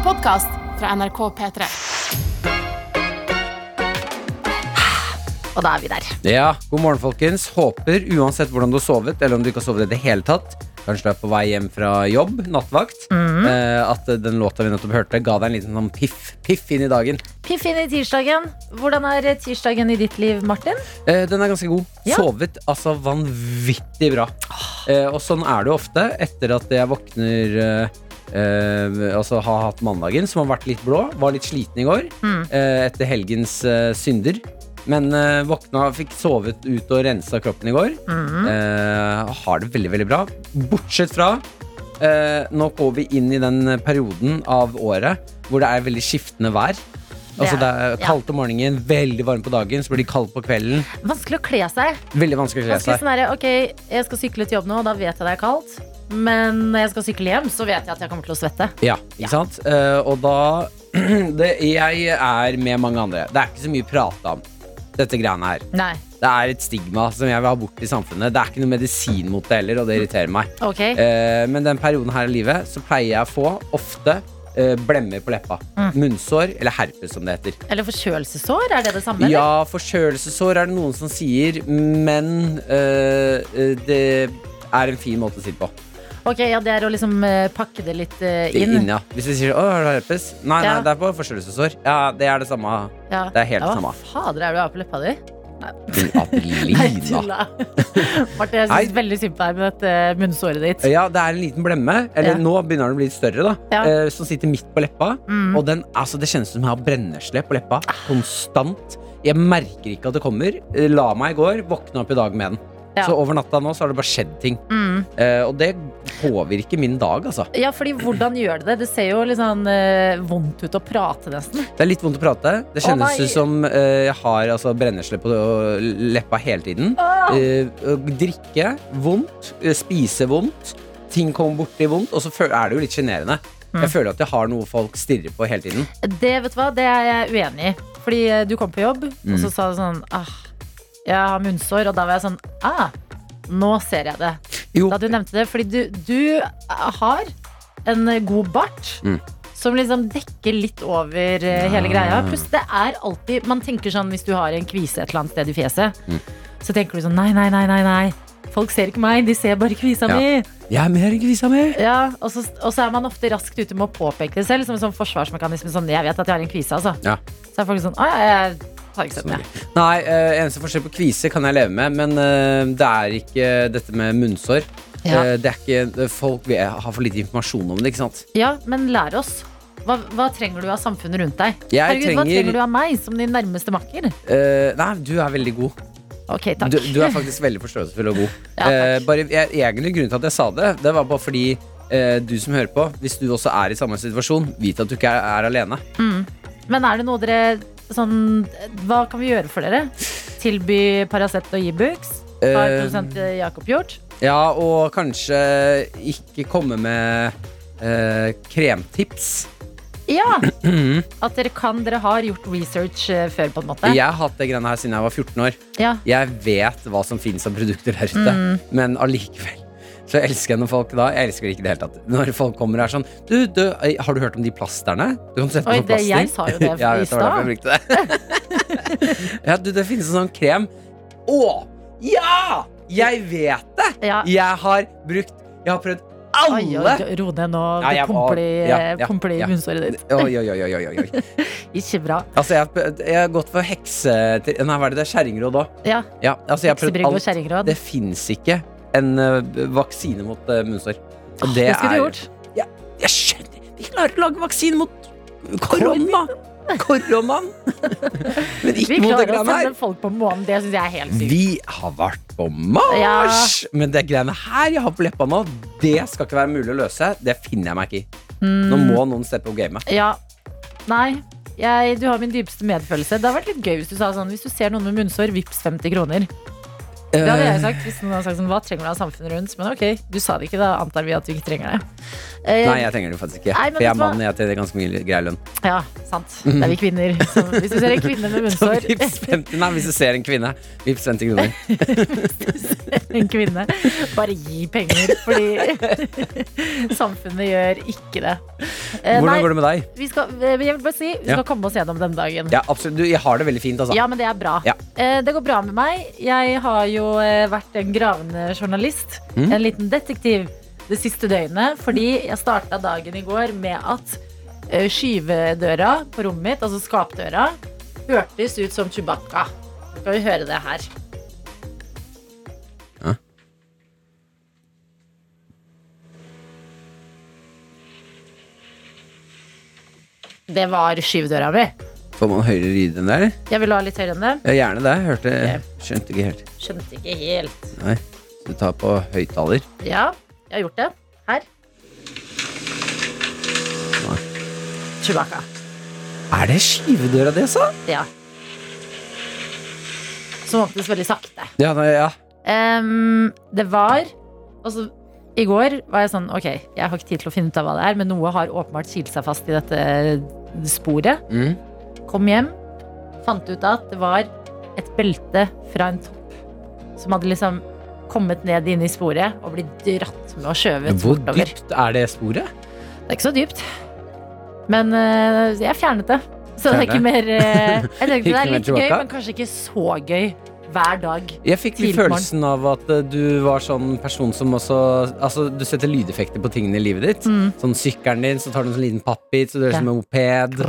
en podkast fra NRK P3. Og da er vi der. Ja, god morgen folkens Håper uansett hvordan du har sovet Eller om du ikke har sovet i det hele tatt Kanskje du er på vei hjem fra jobb, nattvakt eh, At den låta vi nettopp hørte Ga deg en liten sånn piff, piff inn i dagen Piff inn i tirsdagen. Hvordan er tirsdagen i ditt liv, Martin? eh, Den er ganske god Ja. Sovet altså vanvittig bra eh, Og sånn er det jo ofte Etter at jeg våkner eh, eh, Altså har hatt mandagen Som har vært litt blå Var litt sliten i går eh, Etter helgens uh, synder men våkna, fikk sovet ut og rensa kroppen i går. Eh, har det veldig, veldig bra. Bortsett fra Nå går vi inn i den perioden av året hvor det er veldig skiftende vær. Altså Det er kaldt om morgenen, veldig varmt på dagen, så blir det kaldt på kvelden. Vanskelig å kle seg. Veldig vanskelig å kle Vanskelig seg. sånn der, ok, Jeg skal sykle til jobb nå, og da vet jeg det er kaldt. Men når jeg skal sykle hjem, så vet jeg at jeg kommer til å svette. Ja, ikke sant? Uh, og da det, Jeg er med mange andre. Det er ikke så mye prate om, dette greiene her. Nei, Det er et stigma som jeg vil ha bort i samfunnet. Det er ikke noe medisin mot det heller, og det irriterer meg. Okay. Uh, men den perioden her i livet så pleier jeg å få ofte eh, blemmer på leppa. Mm. Munnsår, eller herpes som det heter. Eller forkjølelsessår, er det det samme? eller? Ja, forkjølelsessår er det noen som sier, men eh, det er en fin måte å si det på. Ok, ja, Det er å liksom eh, pakke det litt eh, inn. Inn, ja. Hvis vi sier 'Å, har du herpes?' Nei, Ja. nei, det er på forkjølelsessår. Ja, det er det samme. Ja. Det er helt ja, samme. Hva fader er det du har på leppa di? Din Adelina. tulla. Martin, jeg Nei. syns veldig synd på deg med dette munnsåret ditt. Ja, det er en liten blemme. Eller Ja. nå begynner den å bli litt større, da. Ja. Eh, som sitter midt på leppa. Mm. Og den, altså, det kjennes som jeg har brennesle på leppa. Konstant. Jeg merker ikke at det kommer. Eh, La meg i går, våkna opp i dag med den. Ja. Så over natta nå så har det bare skjedd ting. Mm. Eh, og det påvirker min dag, altså. Ja, fordi hvordan gjør det det? Det ser jo litt sånn eh, vondt ut å prate, nesten. Det er litt vondt å prate. Det kjennes ut som eh, jeg har altså, brennesle på leppa hele tiden. Oh. Drikke vondt, eh, spise vondt, ting kommer borti vondt, og så er det jo litt sjenerende. Mm. Jeg føler at jeg har noe folk stirrer på hele tiden. Det vet du hva, det er jeg uenig i. Fordi eh, du kom på jobb, og Mm. så sa du sånn ah, Jeg har munnsår. Og da var jeg sånn Ah, nå ser jeg det. Jo, Da du nevnte det. Fordi du, du har en god bart. Mm. Som liksom dekker litt over ja. hele greia. Pluss det er alltid Man tenker sånn hvis du har en kvise et eller annet sted i fjeset, Mm. så tenker du sånn nei, nei, nei, nei, nei. Folk ser ikke meg, de ser bare kvisa Ja. mi. jeg er mer enn kvisa mi. Ja, og så, og så er man ofte raskt ute med å påpeke det selv, som en sånn forsvarsmekanisme. Sånn, jeg vet at jeg har en kvise, altså. Ja. Så er folk sånn Å ja, jeg har ikke sett jeg. Nei, uh, eneste forskjell på kvise kan jeg leve med, men uh, det er ikke dette med munnsår. Ja. Uh, det er ikke, folk har for lite informasjon om det, ikke sant? Ja, men lær oss. Hva, hva trenger du av samfunnet rundt deg? Jeg Herregud, Hva trenger- trenger du av meg som din nærmeste makker? Uh, nei, du er veldig god. Ok, takk. Du, du er faktisk veldig forståelsesfull og god. Ja. Eh, bare, jeg, egentlig grunnen til at jeg sa det, det var bare fordi uh, du som hører på, hvis du også er i samme situasjon, vit at du ikke er, er alene. Men er det noe dere sånn Hva kan vi gjøre for dere? Tilby Paracet og Ibux? Har Eh, produsent Jakob gjort? ja, og kanskje ikke komme med eh, kremtips. Ja! At dere kan, dere har gjort research eh, før, på en måte? Jeg har hatt det greiene her siden jeg var 14 år. Ja. Jeg vet hva som finnes av produkter der ute, Mm. men allikevel så elsker jeg når folk da Jeg elsker det ikke i det hele tatt. Når folk kommer og er sånn Du, du, har du hørt om de plasterne? Du kan sette på Oi, sånn det, plaster. jeg sa jo det Ja, i det. ja, du, det finnes en sånn krem. Å! Ja! Jeg vet det! Ja. Jeg har brukt Jeg har prøvd alle! ro ned nå. Du ja, pumper i munnsåret ditt. Oi, oi, oi, oi, oi. Ikke bra. Altså, jeg, har- jeg har gått for hekse... Nei, hva er det? Det er Kjerringråd òg. Ja, Ja, altså, Heksebrygg og kjerringråd. Det fins ikke en uh, vaksine mot uh, munnsår. Og Det skulle du gjort. Jeg skjønner De klarer å lage vaksine mot korona! Koronaen! Men ikke mot det greiene her. folk på månen. Det synes jeg er helt sykt. Vi har vært på Mars! Men det greiene her jeg har på leppa nå, det skal ikke være mulig å løse. Det finner jeg meg ikke i. Nå Mm. må noen steppe opp gamet. Ja. Nei. Jeg, du har min dypeste medfølelse. Det hadde vært litt gøy hvis du sa sånn Hvis du ser noen med munnsår, vips 50 kroner. Det hadde jeg sagt hvis noen hadde sagt sånn Hva trenger du av samfunnet rundt? Men ok, du sa det ikke, da antar vi at du ikke trenger det. Eh, Nei, jeg trenger det faktisk ikke. Nei, men For jeg er vet du hva? mann, jeg tjener ganske mye grei lønn. Ja, sant. Det er vi kvinner. Så hvis du ser en kvinne med Så munnsår, vips 50, nei, hvis du ser en kvinne, vips 50 kroner. en kvinne, bare gi penger. Fordi samfunnet gjør ikke det. Eh, Hvordan går det med deg? vi skal, eh, jeg vil bare si, vi Ja. skal komme oss gjennom denne dagen. Ja, absolutt. Du, jeg har det veldig fint, altså. Ja, men det er bra. Ja. Eh, det går bra med meg. Jeg har jo eh, vært en gravende journalist. Mm. En liten detektiv det siste døgnet. Fordi jeg starta dagen i går med at eh, skyvedøra på rommet mitt, altså skapdøra, hørtes ut som Chewbacca. Skal vi høre det her? Ja. Det var skyvedøra mi. Får man høyere lyd enn det, eller? Jeg vil ha litt høyere enn det. Ja, gjerne det. Hørte Skjønte ikke helt. Skjønte ikke helt. Nei. Du tar på høyttaler. Ja, jeg har gjort det. Her. Nei. Chewbacca. Er det skivedøra di, sa? Ja. Som åpnes veldig sakte. Ja, nei, ja. Em, det var Altså, i går var jeg sånn Ok, jeg har ikke tid til å finne ut av hva det er, men noe har åpenbart kilt seg fast i dette sporet. Mm. Kom hjem, fant ut at det var et belte fra en topp som hadde liksom kommet ned inn i sporet og blitt dratt med og skjøvet Hvor bortover. dypt er det sporet? Det er ikke så dypt. Men eh, jeg fjernet det. Så det er ikke mer eh, Jeg tenkte det er litt gøy, men kanskje ikke så gøy hver dag. Jeg fikk litt Tidlig på følelsen av at eh, du var sånn person som også Altså, du setter lydeffekter på tingene i livet ditt. Mm. Sånn sykkelen din, så tar du en sånn liten pappbit, så du høres ut som en moped.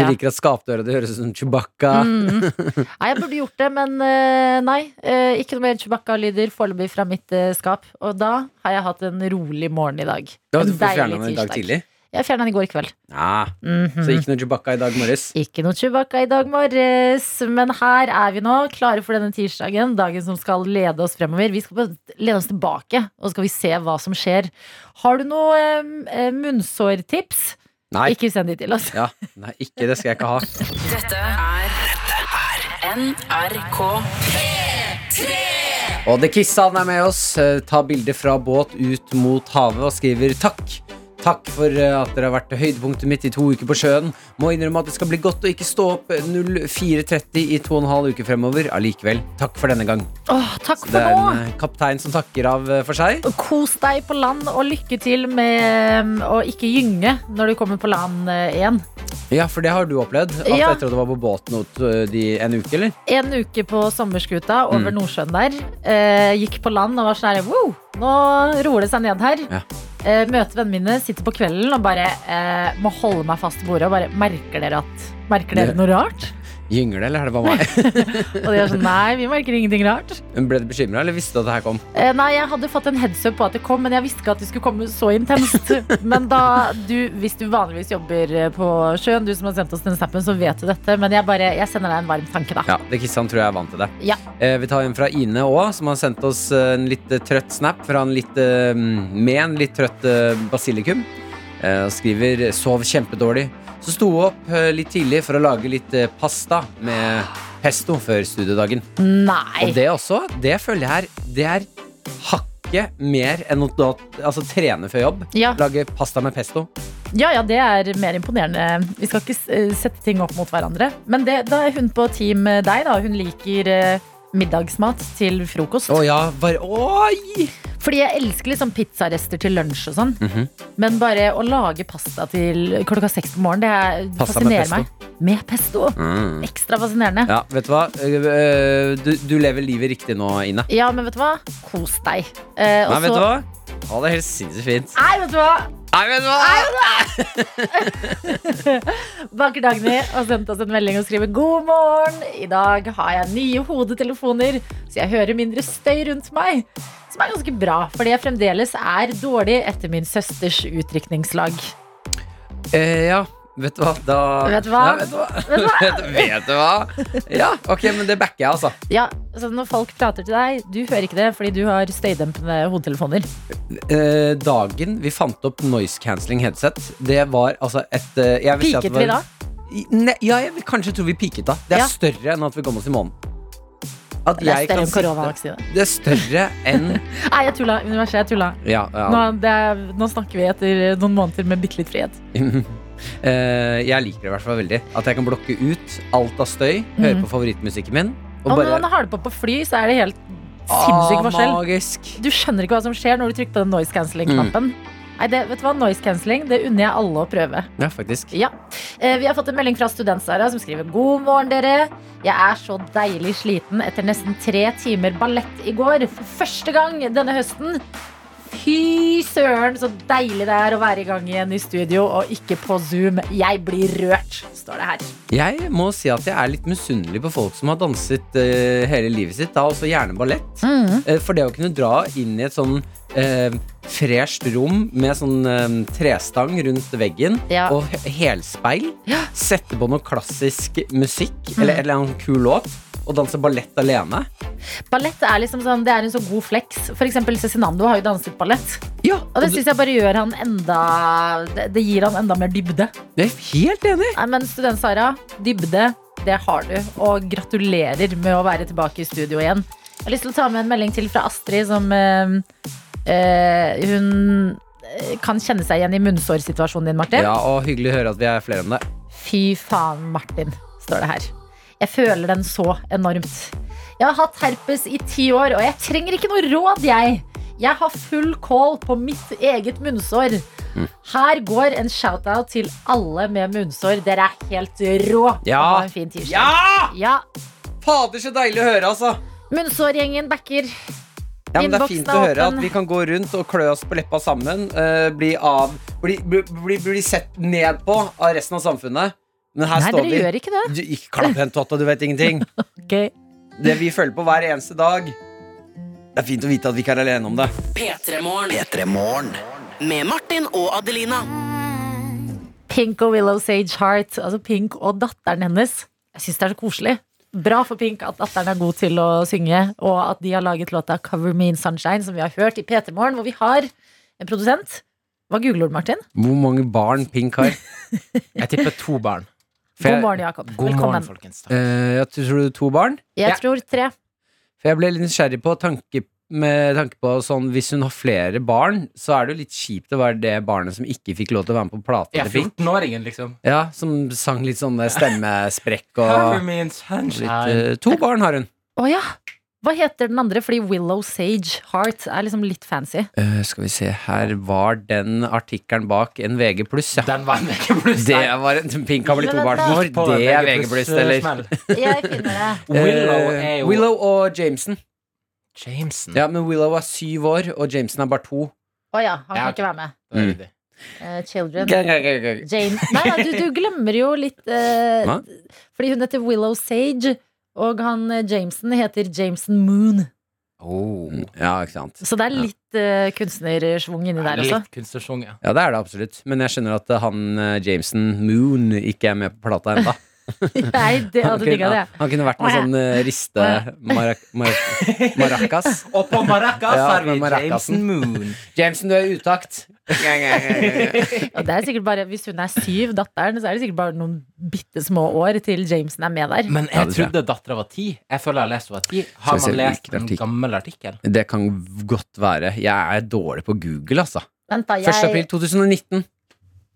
Ja. liker at skapdøra di høres ut som Chewbacca. Mm. Nei, jeg burde gjort det, men eh, nei. eh, ikke noe mer Chewbacca-lyder foreløpig fra mitt eh, skap. Og da har jeg hatt en rolig morgen i dag. Da, En du får fjerna den i dag tidlig? Jeg fjerna den i går kveld. Ja, Mhm. Så ikke noe Chewbacca i dag morges? Ikke noe Chewbacca i dag morges, men her er vi nå, klare for denne tirsdagen. Dagen som skal lede oss fremover. Vi skal lede oss tilbake, og så skal vi se hva som skjer. Har du noe eh, munnsårtips? Nei. Ikke send de til oss. Ja, nei, ikke det skal jeg ikke ha. Dette er NRK. P3! Og The Kissan er med oss. Eh, Ta bilde fra båt ut mot havet og skriver takk. Takk for eh, at dere har vært høydepunktet mitt i to uker på sjøen. Må innrømme at det skal bli godt å ikke stå opp 04.30 i to og en halv uke fremover. Allikevel, takk for denne gang. Åh, takk for Det er en eh, kaptein som takker av eh, for seg. Kos deg på land, og lykke til med um, å ikke gynge når du kommer på land eh, igjen. Ja, for det har du opplevd. At Ja. etter at du var på båten eh, de, en uke, eller? En uke på sommerskuta over Mm. Nordsjøen der. Eh, gikk på land og var sånn her Wow, nå roer det seg ned her. Ja. Eh, møter vennene mine, sitter på kvelden og bare eh, må holde meg fast i bordet og bare Merker dere at Merker dere noe rart? Gynger det, eller er det bare meg? Og de er sånn Nei, vi merker ingenting rart. Men Ble du bekymra, eller visste du at det her kom? Eh, nei, jeg hadde fått en headsup på at det kom, men jeg visste ikke at det skulle komme så intenst. Men da du, hvis du vanligvis jobber eh, på sjøen, du som har sendt oss den snappen, så vet du dette. Men jeg bare, jeg sender deg en varm tanke, da. Ja, det Kristian tror jeg er vant til det. Ja. Eh, vi tar en fra Ine òg, som har sendt oss eh, en litt eh, trøtt snap fra en litt, med en litt trøtt basilikum. Eh, og skriver 'sov kjempedårlig'. Så sto hun opp eh, litt tidlig for å lage litt eh, pasta med pesto før studiedagen. Nei. Og det også, det føler jeg her, Det er hakket mer enn å altså, trene før jobb. Ja. Lage pasta med pesto. Ja, ja, det er mer imponerende. Vi skal ikke sette ting opp mot hverandre. Men det, da er hun på team deg, da. Hun liker middagsmat til frokost. Å ja, bare Oi! Fordi jeg elsker liksom pizzarester til lunsj og sånn. Mhm. Men bare å lage pasta til klokka seks på morgenen, det er, fascinerer med meg. Med pesto. Mm. Ekstra fascinerende. Ja, vet du hva? Eh, eh, Du, du lever livet riktig nå, Ine. Ja, men vet du hva? Kos deg. Eh, Nei, vet du hva? Ha det helt sinnssykt fint. Nei, vet du hva? Nei, vet du hva? Baker Dagny har sendt oss en melding og skriver God morgen. I dag har jeg nye hodetelefoner, så jeg hører mindre støy rundt meg. Som er ganske bra, fordi jeg fremdeles er dårlig etter min søsters utdrikningslag. Eh, ja, vet du hva? Da Vet du hva? Ja, vet du hva? vet, vet du hva? Ja, ok, men det backer jeg, altså. Ja, så Når folk prater til deg, du hører ikke det fordi du har støydempende hodetelefoner. Eh, dagen vi fant opp noise cancelling headset, det var altså et eh, Piket vi da? Ne, ja, jeg kanskje tro vi piket da. Det er Ja. større enn at vi kom oss i månen. At Det er større kan enn koronavaksine. Det er større enn Nei, jeg tulla. Universet, jeg tulla. Ja, ja. Nå, det er, nå snakker vi etter noen måneder med bitte litt frihet. Eh, jeg liker det i hvert fall veldig. At jeg kan blokke ut alt av støy, høre Mhm. på favorittmusikken min. Og når man har det på på fly, så er det helt sinnssyk Ah, forskjell. Magisk. Du skjønner ikke hva som skjer når du trykker på den noise cancelling-knappen. Nei, det, vet du hva? Noise cancelling, det unner jeg alle å prøve. Ja, faktisk. Ja. Eh, Vi har fått en melding fra Student-Sara som skriver God morgen, dere. Jeg er så deilig sliten etter nesten tre timer ballett i går. For første gang denne høsten. Fy søren, så deilig det er å være i gang igjen i studio og ikke på Zoom. Jeg blir rørt, står det her. Jeg må si at jeg er litt misunnelig på folk som har danset uh, hele livet sitt, da også gjerne ballett. Eh, for det å kunne dra inn i et sånn uh, fresht rom med sånn eh, trestang rundt veggen Ja. og helspeil. helspeil, sette på noe klassisk musikk eller en eller annen kul låt, og danse ballett alene. Ballett er liksom sånn, det er en så god flex. For eksempel Cezinando har jo danset ballett. Ja, Og det syns jeg bare gjør han enda det, det gir han enda mer dybde. jeg er helt enig. Nei, men student Sara, dybde, det har du. Og gratulerer med å være tilbake i studio igjen. Jeg har lyst til å ta med en melding til fra Astrid, som øh, øh, Hun eh, kan kjenne seg igjen i munnsårsituasjonen din, Martin. Ja, og hyggelig å høre at vi er flere om det. Fy faen, Martin, står det her. Jeg føler den så enormt. Jeg har hatt herpes i ti år, og jeg trenger ikke noe råd, jeg. Jeg har full kål på mitt eget munnsår. Her går en shout-out til alle med munnsår. Dere er helt rå. Ja. Ha en fin tirsdag. Ja! Ja. Fader, så deilig å høre, altså. Munnsårgjengen backer. Ja, men Det er fint å høre at vi kan gå rundt og klø oss på leppa sammen. Uh, bli, av, bli, bli, bli sett ned på av resten av samfunnet. Men her Nei, står dere vi. gjør ikke det. Du, ikke klapp igjen, Totta, du vet ingenting. okay. Det vi føler på hver eneste dag. Det er fint å vite at vi ikke er alene om det. P3morgen. Med Martin og Adelina. Pink og Willow Sage Heart, altså Pink og datteren hennes. Jeg syns det er så koselig. Bra for Pink at datteren er god til å synge, og at de har laget låta Cover Me in Sunshine, som vi har hørt i P3 Morgen, hvor vi har en produsent. Hva googler du, Martin? Hvor mange barn Pink har. Jeg tipper to barn. For God morgen, Jakob. God morgen, Velkommen. folkens. Eh, jeg tror du to barn? Jeg Ja. tror tre. For jeg ble litt nysgjerrig på tanke, med tanke på sånn Hvis hun har flere barn, så er det jo litt kjipt å være det barnet som ikke fikk lov til å være med på plata Jeg er til Pink. 14-åringen, liksom. Ja, som sang litt sånne stemmesprekk Cover og litt, sunshine. eh, To barn har hun. Å ja! Hva heter den andre? Fordi Willow Sage Heart er liksom litt fancy. Uh, skal vi se, her var den artikkelen bak en VG pluss, ja. Den var en VG pluss. Det var en Pink har vel to Men barn vent som På år. Det er VG pluss, eller? Jeg finner det. Willow Eh, jo Willow og Jameson. Jameson. Ja, men Willow er syv år, og Jameson er bare to. Å ja, han kan ja. ikke være med. Mm. Uh, children. Eh, children. Hva? Jane Nei, nei, du, du glemmer jo litt uh, Fordi hun heter Willow Sage, og han eh, Jameson heter Jameson Moon. Oh. Ja, ikke sant. Så det er litt uh, kunstnersvung inni der også. Litt ja. Ja, det er det absolutt. Men jeg skjønner at eh, han eh, Jameson Moon ikke er med på plata ennå. Nei, det hadde digga det. Han kunne vært med sånn uh, riste marac marac maracas. Og på maracas Ja, har vi. Jameson Moon. Jameson, du er i utakt. Det er sikkert bare, Hvis hun er syv, datteren, så er det sikkert bare noen bitte små år til Jameson er med der. Men jeg jeg. trodde dattera var ti. Jeg føler jeg har lest hun var ti. Har man lest en gammel artikkel? Det kan godt være. Jeg er dårlig på Google, altså. Vent da, 1. april 2019.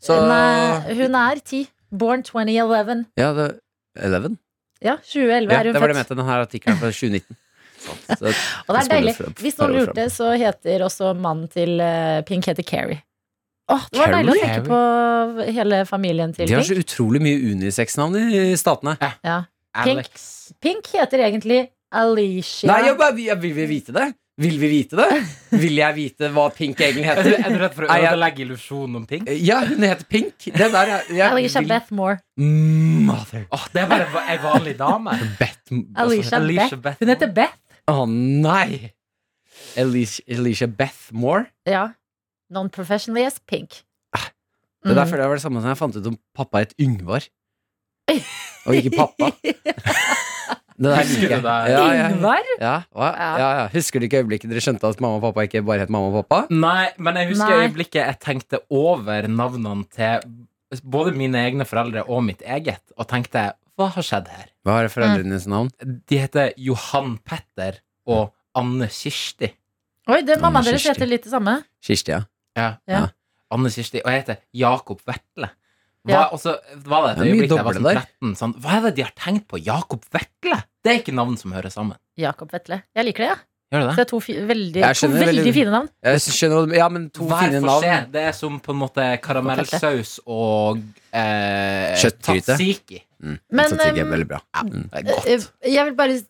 Så Nei, Hun er ti. Born 2011. Ja, det 11? Ja, 2011 Ja, er det var det jeg med til denne artikkelen fra 2019. Så, Og det er deilig. frem- Hvis noen lurte, så heter også mannen til eh, Pink heter Carrie. Åh, det var deilig å tenke på hele familien til Pink. De har så Pink. utrolig mye unisex-navn i statene. Ja. Pink. Alex. Pink heter egentlig Alicia. Nei, jeg, jeg, jeg, vil vi vite det? Vil vi vite det? Vil jeg vite hva Pink egentlig Er du, heter? er du redd for å ødelegge illusjonen om Pink? Ja, hun heter Pink. Det der, jeg, jeg Alicia vil- Beth Moore. Mother Oh, det er bare ei vanlig dame. Beth Alicia, Alicia Beth. Beth Hun heter Beth. Å nei! Alicia, Alicia Beth Moore? Ja. Non-professionally as Pink. Det der Mm. føler jeg var det samme som jeg fant ut om pappa het Yngvar. Og ikke pappa. Det der Husker liker du jeg. det? Ja, ja, Yngvar? ja, hva? Ja. ja, ja. Husker du ikke øyeblikket dere skjønte at mamma og pappa ikke bare het mamma og pappa? Nei, men jeg husker Nei. øyeblikket jeg tenkte over navnene til både mine egne foreldre og mitt eget, og tenkte hva har skjedd her? Hva er foreldrenes navn? De heter Johan Petter og Anne Kirsti. Oi, det, mammaen deres heter litt det samme. Kirsti, ja. Ja. Ja. Anne Kirsti. Og jeg heter Jakob Vetle. Ja. Hva, også, var det et er øyeblikk da jeg var sånn 13 sånn, Hva er det de har tenkt på? Jakob Vetle? Det er ikke navn som hører sammen. Jakob Vetle. Jeg liker det, ja. Gjør det Så det? er to, fi veldig, to veldig veldig- fine navn. Jeg skjønner Ja, men to Hver fine navn. seg. Det er som på en måte karamellsaus og eh, Kjøttgryte. tzatziki. Mm, Men, tenker jeg um, veldig bra. Det er godt. Eh, Jeg vil bare,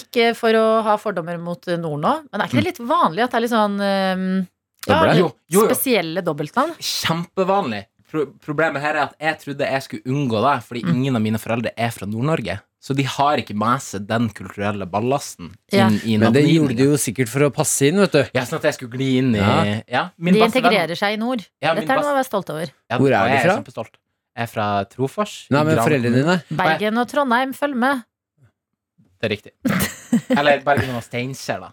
ikke for å ha fordommer mot eh, nord nå, men er ikke det litt vanlig at det er litt sånn um, ja, Jo, jo, jo. spesielle dobbeltnavn? Kjempevanlig. Pro problemet her er at jeg trodde jeg skulle unngå det, fordi Mm. ingen av mine foreldre er fra Nord-Norge. Så de har ikke med seg den kulturelle ballasten Ja. Men det gjorde du jo sikkert for å passe inn, vet du. Ja, sånn at jeg skulle gli inn i Ja. ja. min De integrerer venn- integrerer seg i nord. Ja, Dette er noe å være stolt over. Ja, Hvor er de fra? jeg fra? Jeg er fra Trofors. Nei, men foreldrene dine Bergen og Trondheim, følg med. Det er riktig. Eller Bergen og Steinkjer, da.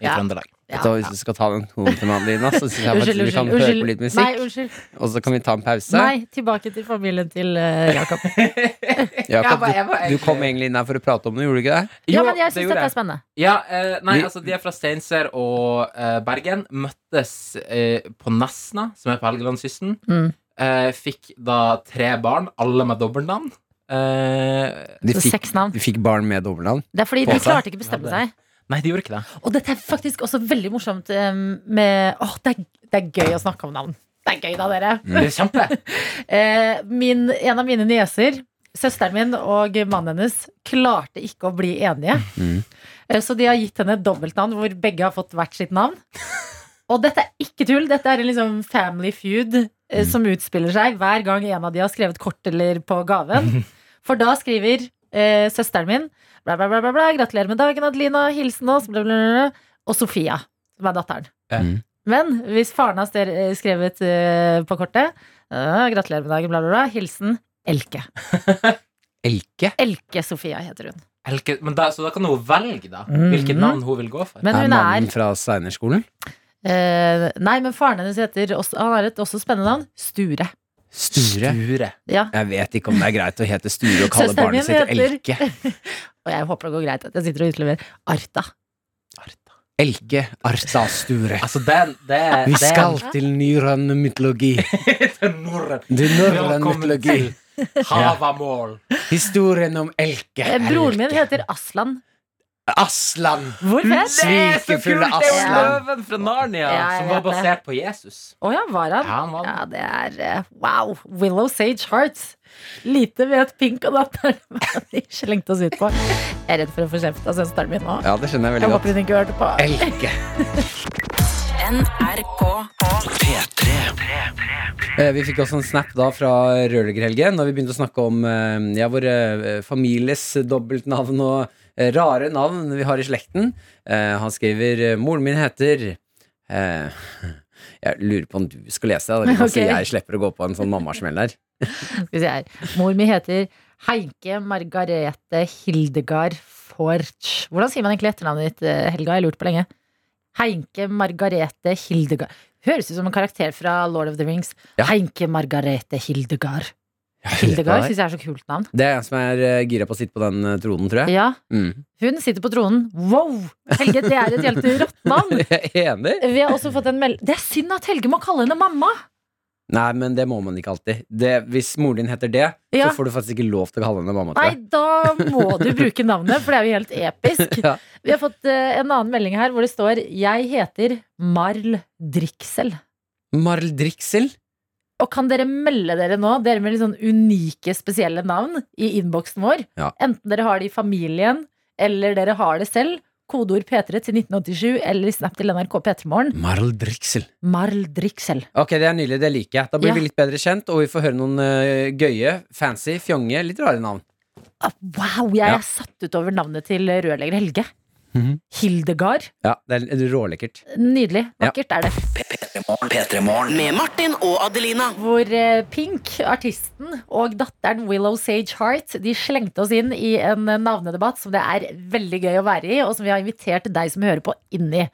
I Ja. Trøndelag. Ja. Hva, Hvis du skal ta den tonen din, så syns jeg Unnskyld, vi kan unnskyld. høre unnskyld. på litt musikk. Nei, Og så kan vi ta en pause. Nei, tilbake til familien til uh, Jakob. Jakob, du, du kom egentlig inn her for å prate om det, gjorde du ikke det? Ja, men jeg syns dette er spennende. Ja, uh, nei, altså De er fra Steinkjer og uh, Bergen. Møttes på Nesna, som er på Helgelandskysten. Mm. Eh, fikk da tre barn, alle med dobbeltnavn. Eh, De fikk, Seks navn. de fikk barn med dobbeltnavn. Det er fordi de klarte ikke å bestemme Ja, seg. Nei, de gjorde ikke det. Og dette er faktisk også veldig morsomt eh, med Åh, det er, det er gøy å snakke om navn. Det er gøy, da, dere. Mm. Det er kjempe. Eh, min, en av mine nieser, søsteren min og mannen hennes, klarte ikke å bli enige. Mm. Eh, Så de har gitt henne et dobbeltnavn hvor begge har fått hvert sitt navn. Og dette er ikke tull. Dette er en liksom family feud eh, som utspiller seg hver gang en av de har skrevet kort eller på gaven. For da skriver eh, søsteren min bla, bla, bla, bla, bla, 'Gratulerer med dagen, Adelina. Hilsen oss', bla, bla, bla, bla. Og Sofia, som er datteren. Mm. Men hvis faren har eh, skrevet eh, på kortet eh, 'Gratulerer med dagen', bla, bla, bla. Hilsen Elke. Elke? Elke Sofia heter hun. Elke, men da, så da kan hun velge da Mhm. hvilket navn hun vil gå for. Men hun er mannen fra Steinerskolen? eh, Nei, men faren hennes heter også, Han har et også spennende navn. Sture. Sture? Sture. Ja. Jeg vet ikke om det er greit å hete Sture og kalle barnet sitt heter- Elke. Og jeg håper det går greit at jeg sitter og utleverer Arta. Elke Arta Sture. Altså, det, det, Vi det skal til norrøn mytologi. til norrøn. Mytologi. Havamål. Historien om Elke. Eh, Broren min heter Aslan. Aslan. Svikefulle Aslan. Det er jo løven fra Narnia, Ja, som var basert det. på Jesus. Å ja, var han? Ja, han var Ja, det er eh, Wow. Willow Sage Hearts. Lite vet Pink og datteren hva de slengte oss ut på. Jeg er redd for å få kjeft av søsteren min nå. Ja, det skjønner jeg Jeg veldig håper godt. hun ikke hørte på. Elke. NRK Eh, Vi fikk også en snap da fra Rørleggerhelgen da vi begynte å snakke om eh, ja, våre families dobbeltnavn og rare navn vi har i slekten. Eh, Han skriver eh, Moren min heter eh, Jeg lurer på om du skal lese det, så okay. jeg slipper å gå på en sånn mammasmell der. Mor mi heter Heinke Margarete Hildegard Forch. Hvordan sier man egentlig etternavnet ditt, eh, Helga? Jeg lurte på lenge. Heinke Margarete Hildegard. Høres ut som en karakter fra Lord of the Rings. Ja. Heinke Margarete Hildegard. Hildegard syns jeg er så kult navn. Det er en som er uh, gira på å sitte på den uh, tronen, tror jeg. Ja, Mm. hun sitter på tronen. Wow! Helge, det er et helt rått navn. Jeg er enig. Vi har også fått en meld... Det er synd at Helge må kalle henne mamma! Nei, men det må man ikke alltid. Det, hvis moren din heter det, Ja. så får du faktisk ikke lov til å kalle henne mamma. Nei, da må du bruke navnet, for det er jo helt episk. Ja. Vi har fått uh, en annen melding her hvor det står 'Jeg heter Marl Driksel'. Marl Driksel? Og kan dere melde dere nå, dere med litt sånn unike, spesielle navn, i innboksen vår? Ja. Enten dere har det i familien, eller dere har det selv. Kodeord P3 til 1987, eller snap til NRK P3morgen. Marl Driksel. Marl Driksel. Ok, det er nydelig. Det liker jeg. Da blir Ja. vi litt bedre kjent, og vi får høre noen uh, gøye, fancy, fjonge, litt rare navn. Oh, wow, jeg Ja. er satt ut over navnet til rørlegger Helge. Mhm. Hildegard. Ja, det er rålekkert. Nydelig. Ja. Er det. Med Martin og Adelina. Hvor eh, Pink, artisten, og datteren Willow Sage Heart De slengte oss inn i en navnedebatt som det er veldig gøy å være i, og som vi har invitert deg som hører på, inn i.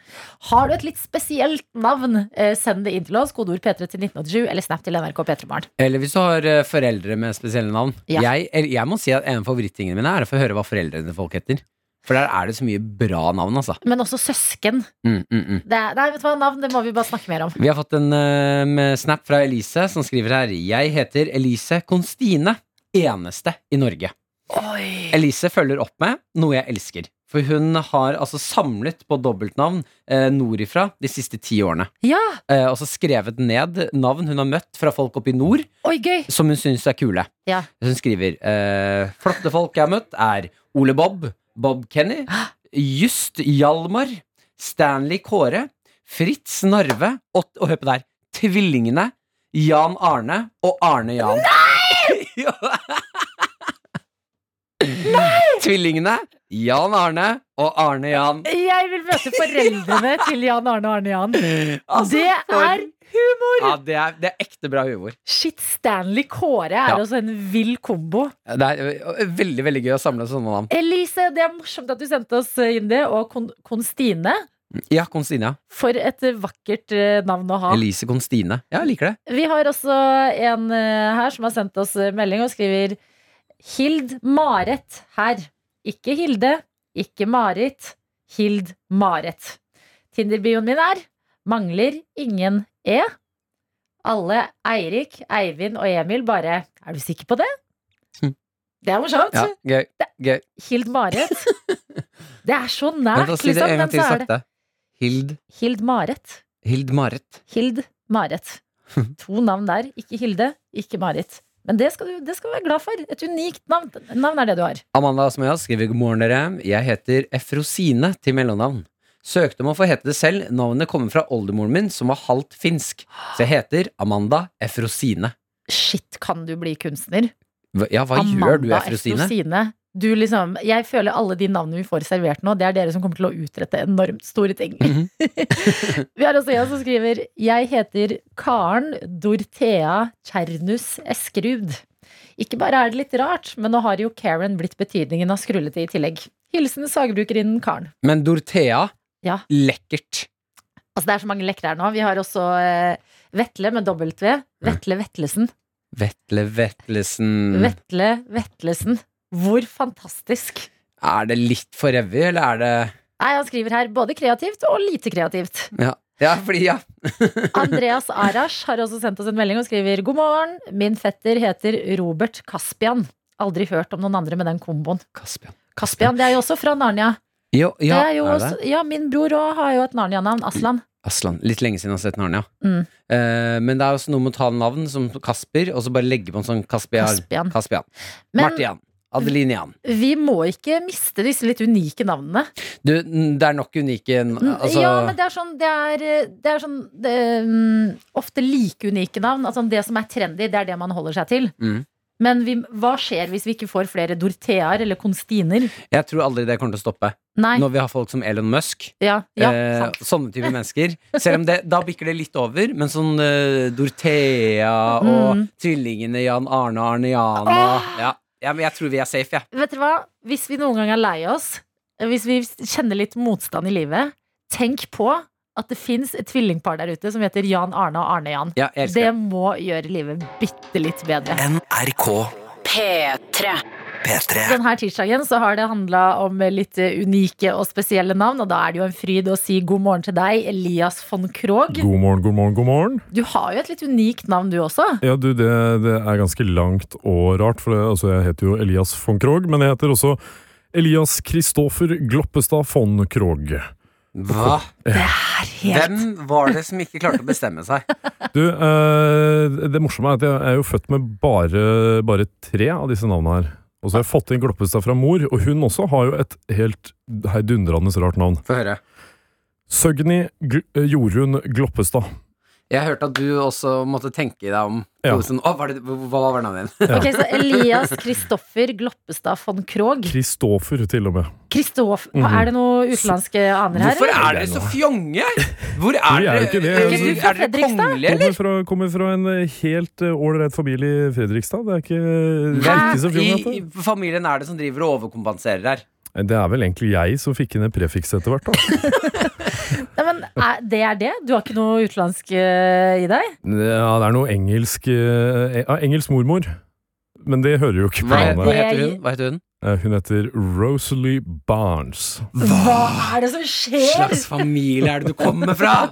Har du et litt spesielt navn, eh, send det inn til oss. Kodeord P3 til 1987, eller snap til NRK P3morgen. Eller hvis du har eh, foreldre med spesielle navn. Ja. Jeg, jeg må si at en av favorittingene mine er å få høre hva foreldrene folk heter. For der er det så mye bra navn, altså. Men også søsken. Mm, mm, mm. Det nei, vet du hva, navn det må vi bare snakke mer om. Vi har fått en uh, med snap fra Elise, som skriver her Jeg heter Elise Konstine. Eneste i Norge. Oi. Elise følger opp med noe jeg elsker. For hun har altså samlet på dobbeltnavn eh, nordifra de siste ti årene. Ja, Eh, og så skrevet ned navn hun har møtt fra folk oppe i nord, oi, gøy. som hun syns er kule. Ja. Hun skriver eh, Flotte folk jeg har møtt, er Ole Bob, Bob Kenny, Just Hjalmar, Stanley Kåre, Fritz Narve og, og hør på der, tvillingene Jan Arne og Arne Jan. Nei! Nei! Tvillingene Jan Arne og Arne Jan. Jeg vil møte foreldrene til Jan Arne og Arne Jan. Altså, Det er humor! ja, det, er, det er ekte bra humor. Shit, Stanley Kåre er Ja. også en vill kombo. Det er veldig veldig gøy å samle sånne navn. Elise, det er morsomt at du sendte oss inn det. Og Kon Konstine. Ja, Konstine. For et vakkert navn å ha. Elise Konstine. Ja, jeg liker det. Vi har også en her som har sendt oss melding og skriver Hild Maret her. Ikke Hilde, ikke Marit. Hild Maret. Tinder-bioen min er mangler ingen E. Alle Eirik, Eivind og Emil bare Er du sikker på det? Hm. Det er morsomt. Ja, gøy. gøy. Hild Maret. Det er så nært, da, si det liksom. Men til så er det. Hild Hild Maret. Hild Marit. Hild Marit. To navn der. Ikke Hilde, ikke Marit. Men det skal, du, det skal du være glad for. Et unikt navn. Navn er det du har. Amanda Asmøya skriver god morgen, dere. Jeg heter Efrosine til mellomnavn. Søkte om å få hete det selv. Navnet kommer fra oldemoren min, som var halvt finsk. Så jeg heter Amanda Efrosine. Shit, kan du bli kunstner? Hva- Ja, hva gjør du, Efrosine? Efrosine. Du liksom, jeg føler alle de navnene vi får servert nå, det er dere som kommer til å utrette enormt store ting. Mhm. vi har også en som skriver Jeg heter Karen Dorthea Kjernus Eskerud. Ikke bare er det litt rart, men nå har jo Karen blitt betydningen av skrullete i tillegg. Hilsen sagbrukerinnen Karen. Men Dorthea, Ja. lekkert. Altså Det er så mange lekre her nå. Vi har også eh, Vetle med W. Vetle Vetlesen. Vetle Vetlesen. Vetle Vetlesen. Hvor fantastisk. Er det litt for evig, eller er det Nei, Han skriver her både kreativt og lite kreativt. Ja, ja fordi ja. Andreas Arash har også sendt oss en melding og skriver God morgen. Min fetter heter Robert Kaspian. Aldri hørt om noen andre med den komboen. Kaspian. Kaspian, det er jo også fra Narnia. Jo, ja, det er jo er også, det? ja, Min bror òg har jo et Narnia-navn. Aslan. Aslan. Litt lenge siden jeg har sett Narnia. Mm. Eh, men det er også noe med å ta navn som Kasper, og så bare legge på en sånn Kaspian. Kaspian. Kaspian. Men Martian. Adelinian. vi må ikke miste disse litt unike navnene. Du, det er nok unike altså, ja, men det er sånn Det er, det er sånn det, mm, Ofte like unike navn. Altså Det som er trendy, det er det man holder seg til. Mm. Men vi, hva skjer hvis vi ikke får flere Dortheaer eller Konstiner? Jeg tror aldri det kommer til å stoppe. Nei. Når vi har folk som Elon Musk. Ja, ja, eh, sånne type mennesker. Selv om det, da bikker det litt over, men sånn uh, Dorthea og Mm. tvillingene Jan Arne og Arne Jan og ja, ja, men jeg tror vi er safe, jeg. Vet dere hva? Hvis vi noen gang er lei oss, hvis vi kjenner litt motstand i livet, tenk på at det fins et tvillingpar der ute som heter Jan Arne og Arne Jan. Ja, Det det. må gjøre livet bitte litt bedre. NRK P3. P3. Denne tirsdagen så har det handla om litt unike og spesielle navn, og da er det jo en fryd å si god morgen til deg, Elias von Krogh. God morgen, god morgen, god morgen. Du har jo et litt unikt navn, du også. Ja, du, det, det er ganske langt og rart, for det, altså, jeg heter jo Elias von Krogh, men jeg heter også Elias Kristoffer Gloppestad von Krogh. Hva? Det er helt Hvem var det som ikke klarte å bestemme seg? Du, eh, det morsomme er at jeg er jo født med bare, bare tre av disse navnene her. Og så har jeg fått inn Gloppestad fra mor, og hun også har jo et helt heidundrende rart navn. Få høre. Søgni Gl Jorunn Gloppestad. Jeg hørte at du også måtte tenke deg om. Ja. Sånn, «Å, hva, er det, hva var navnet ditt? Ok, så Elias Kristoffer Gloppestad von Krogh. Kristoffer, til og med. Kristoff, Mhm. Er det noe utenlandske aner her? Hvorfor er dere så fjonge? Hvor er er dere? Er, det. Er Er ikke du dere kongelige, eller? Kommer fra, kommer fra en eh, helt ålreit uh, familie i Fredrikstad. Det er ikke, det er ikke så I. I familien er det som driver og overkompenserer her. Det er vel egentlig jeg som fikk inn et prefiks etter hvert. da. Nei, men er, Det er det? Du har ikke noe utenlandsk eh, i deg? Ja, det er noe engelsk eh, ja, Engelsk mormor. Men det hører jo ikke på Hva, Nei, navnet. hva det- heter hun? Hva heter hun? Eh, Hun heter Rosalie Barnes. Hva er det som skjer? slags familie er det du kommer fra?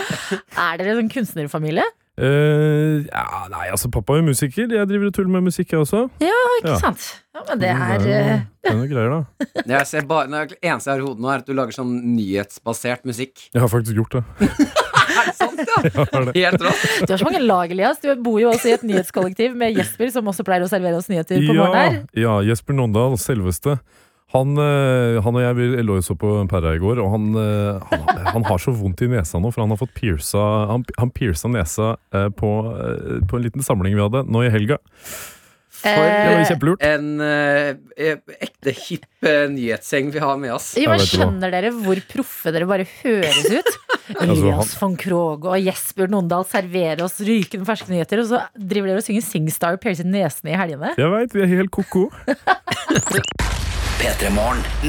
Er dere en kunstnerfamilie? Eh, ja, nei, altså Pappa er jo musiker. Jeg driver og tuller med musikk, jeg også. Ikke Ja. sant? Ja, men det er eh, Det er noe greier, da. Jeg ser bare, det eneste jeg har i hodet nå, er at du lager sånn nyhetsbasert musikk. Jeg har faktisk gjort det. Er det sant, ja? Helt rått. Du har så mange lag, Elias. Du bor jo også i et nyhetskollektiv med Jesper, som også pleier å servere oss nyheter på morgenen her. Ja, ja, Jesper Nåndal, selveste. Han, eh, han og jeg lå jo så på Perra i går, og han, eh, han, han har så vondt i nesa nå, for han har fått piersa, Han, pierca nesa eh, på, på en liten samling vi hadde nå i helga. For Eh, en eh, ekte hipp nyhetsseng vi har med oss. jo, men skjønner dere hvor proffe dere bare høres ut? Elias von Krogh og Jesper Nondal serverer oss rykende ferske nyheter, og så driver dere og synger Singstar og piercer nesene i helgene. Jeg veit, vi er helt ko-ko. P3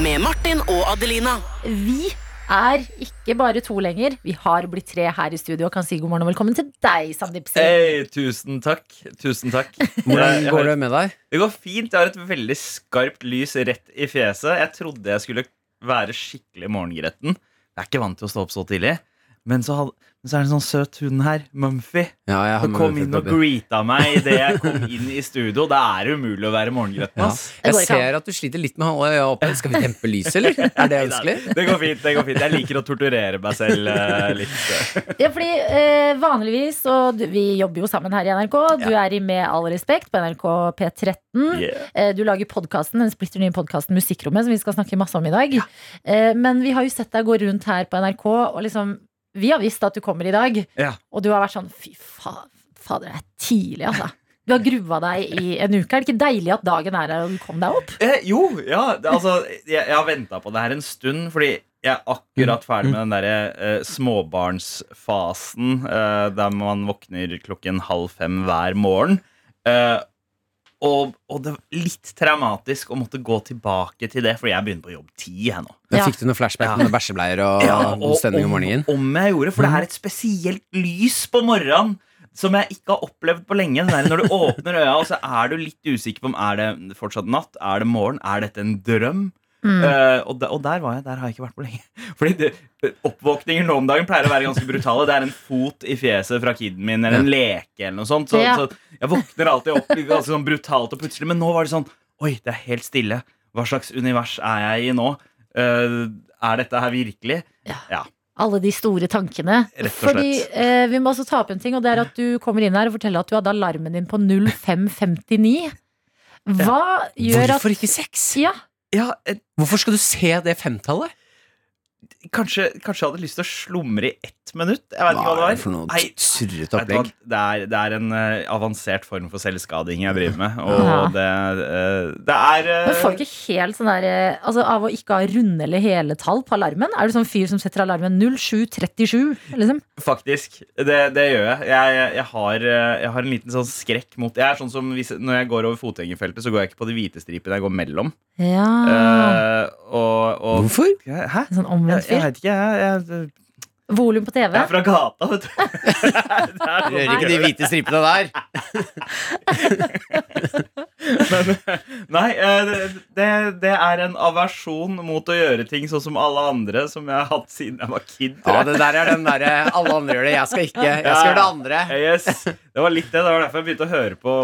Med Martin og Adelina. Vi er ikke bare to lenger. Vi har blitt tre her i studio og kan si god morgen og velkommen til deg, Sandeep Singh. Hei, tusen takk. Tusen takk. Hvordan går det med deg? Det går fint. Jeg har et veldig skarpt lys rett i fjeset. Jeg trodde jeg skulle være skikkelig morgengretten. Jeg er ikke vant til å stå opp så tidlig. Men så, hadde, så er det en sånn søt hund her, Mumphy, Ja, jeg har som kom inn og greeta meg idet jeg kom inn i studio. Det er umulig å være morgengretten. Ja. Jeg ser at du sliter litt med oppe. Skal vi dempe lyset, eller? Er det ønskelig? Det går fint. det går fint Jeg liker å torturere meg selv eh, litt. Ja, fordi eh, vanligvis, og du, vi jobber jo sammen her i NRK, du er i Med all respekt på NRK P13. Yeah. Eh, Du lager podkasten, den splitter nye podkasten Musikkrommet, som vi skal snakke masse om i dag. Eh, Men vi har jo sett deg gå rundt her på NRK, og liksom Vi har visst at du kommer i dag, Ja. og du har vært sånn Fy fa fader, det er tidlig, altså. Du har grua deg i en uke. Er det ikke deilig at dagen er her og du kom deg opp? Eh, jo, ja. Det, altså, jeg, jeg har venta på det her en stund, fordi jeg er akkurat ferdig med den derre eh, småbarnsfasen eh, der man våkner klokken halv fem hver morgen. Og, og det var litt traumatisk å måtte gå tilbake til det, fordi jeg begynner på jobb ti. Jeg nå. Ja. Fikk du noen flashback Ja. med bæsjebleier og god stemning om morgenen? Om, om jeg gjorde, for det er et spesielt lys på morgenen som jeg ikke har opplevd på lenge. Den der, når du åpner øya, og så er du litt usikker på om er det fortsatt natt, er det morgen, er dette en drøm? Eh, og, der, og der var jeg, der har jeg ikke vært på lenge. Fordi det, Oppvåkninger nå om dagen pleier å være ganske brutale. Det er en fot i fjeset fra kiden min eller en leke. eller noe sånt Så, Ja. så jeg våkner alltid opp ganske sånn brutalt og plutselig. Men nå var det sånn Oi, det er helt stille. Hva slags univers er jeg i nå? Uh, er dette her virkelig? Ja. Alle de store tankene. Fordi uh, Vi må også ta opp en ting, og det er at du kommer inn her og forteller at du hadde alarmen din på 0559. Hva gjør at Hvorfor ikke seks? Ja, Ja, eh, Hvorfor skal du se det femtallet? Kanskje, kanskje jeg hadde lyst til å slumre i ett minutt? Jeg vet ikke hva det var. for noe Nei, opplegg? Det er, det er en uh, avansert form for selvskading jeg driver med. Og Ja. det, uh, det er uh, Men får du ikke helt sånn der Altså Av å ikke ha runde eller hele tall på alarmen? Er du sånn fyr som setter alarmen 0737? Liksom? Faktisk. Det, det gjør jeg. Jeg, jeg, jeg, har, jeg har en liten sånn skrekk mot Jeg er sånn som hvis, Når jeg går over fotgjengerfeltet, så går jeg ikke på de hvite stripene. Jeg går mellom. Ja. Eh, og, og Hvorfor? Hæ? En sånn Jeg, omvendt jeg fyr. vet ikke. Jeg, jeg, Volum på TV. jeg er fra gata, vet du. Du sånn- ikke de hvite stripene der. Nei, eh, det, det, det er en aversjon mot å gjøre ting sånn som alle andre, som jeg har hatt siden jeg var kid. Ja, det der er den derre alle andre gjør det, jeg skal ikke. Jeg skal gjøre det andre. Yes, det var litt det. Det var derfor jeg begynte å høre på,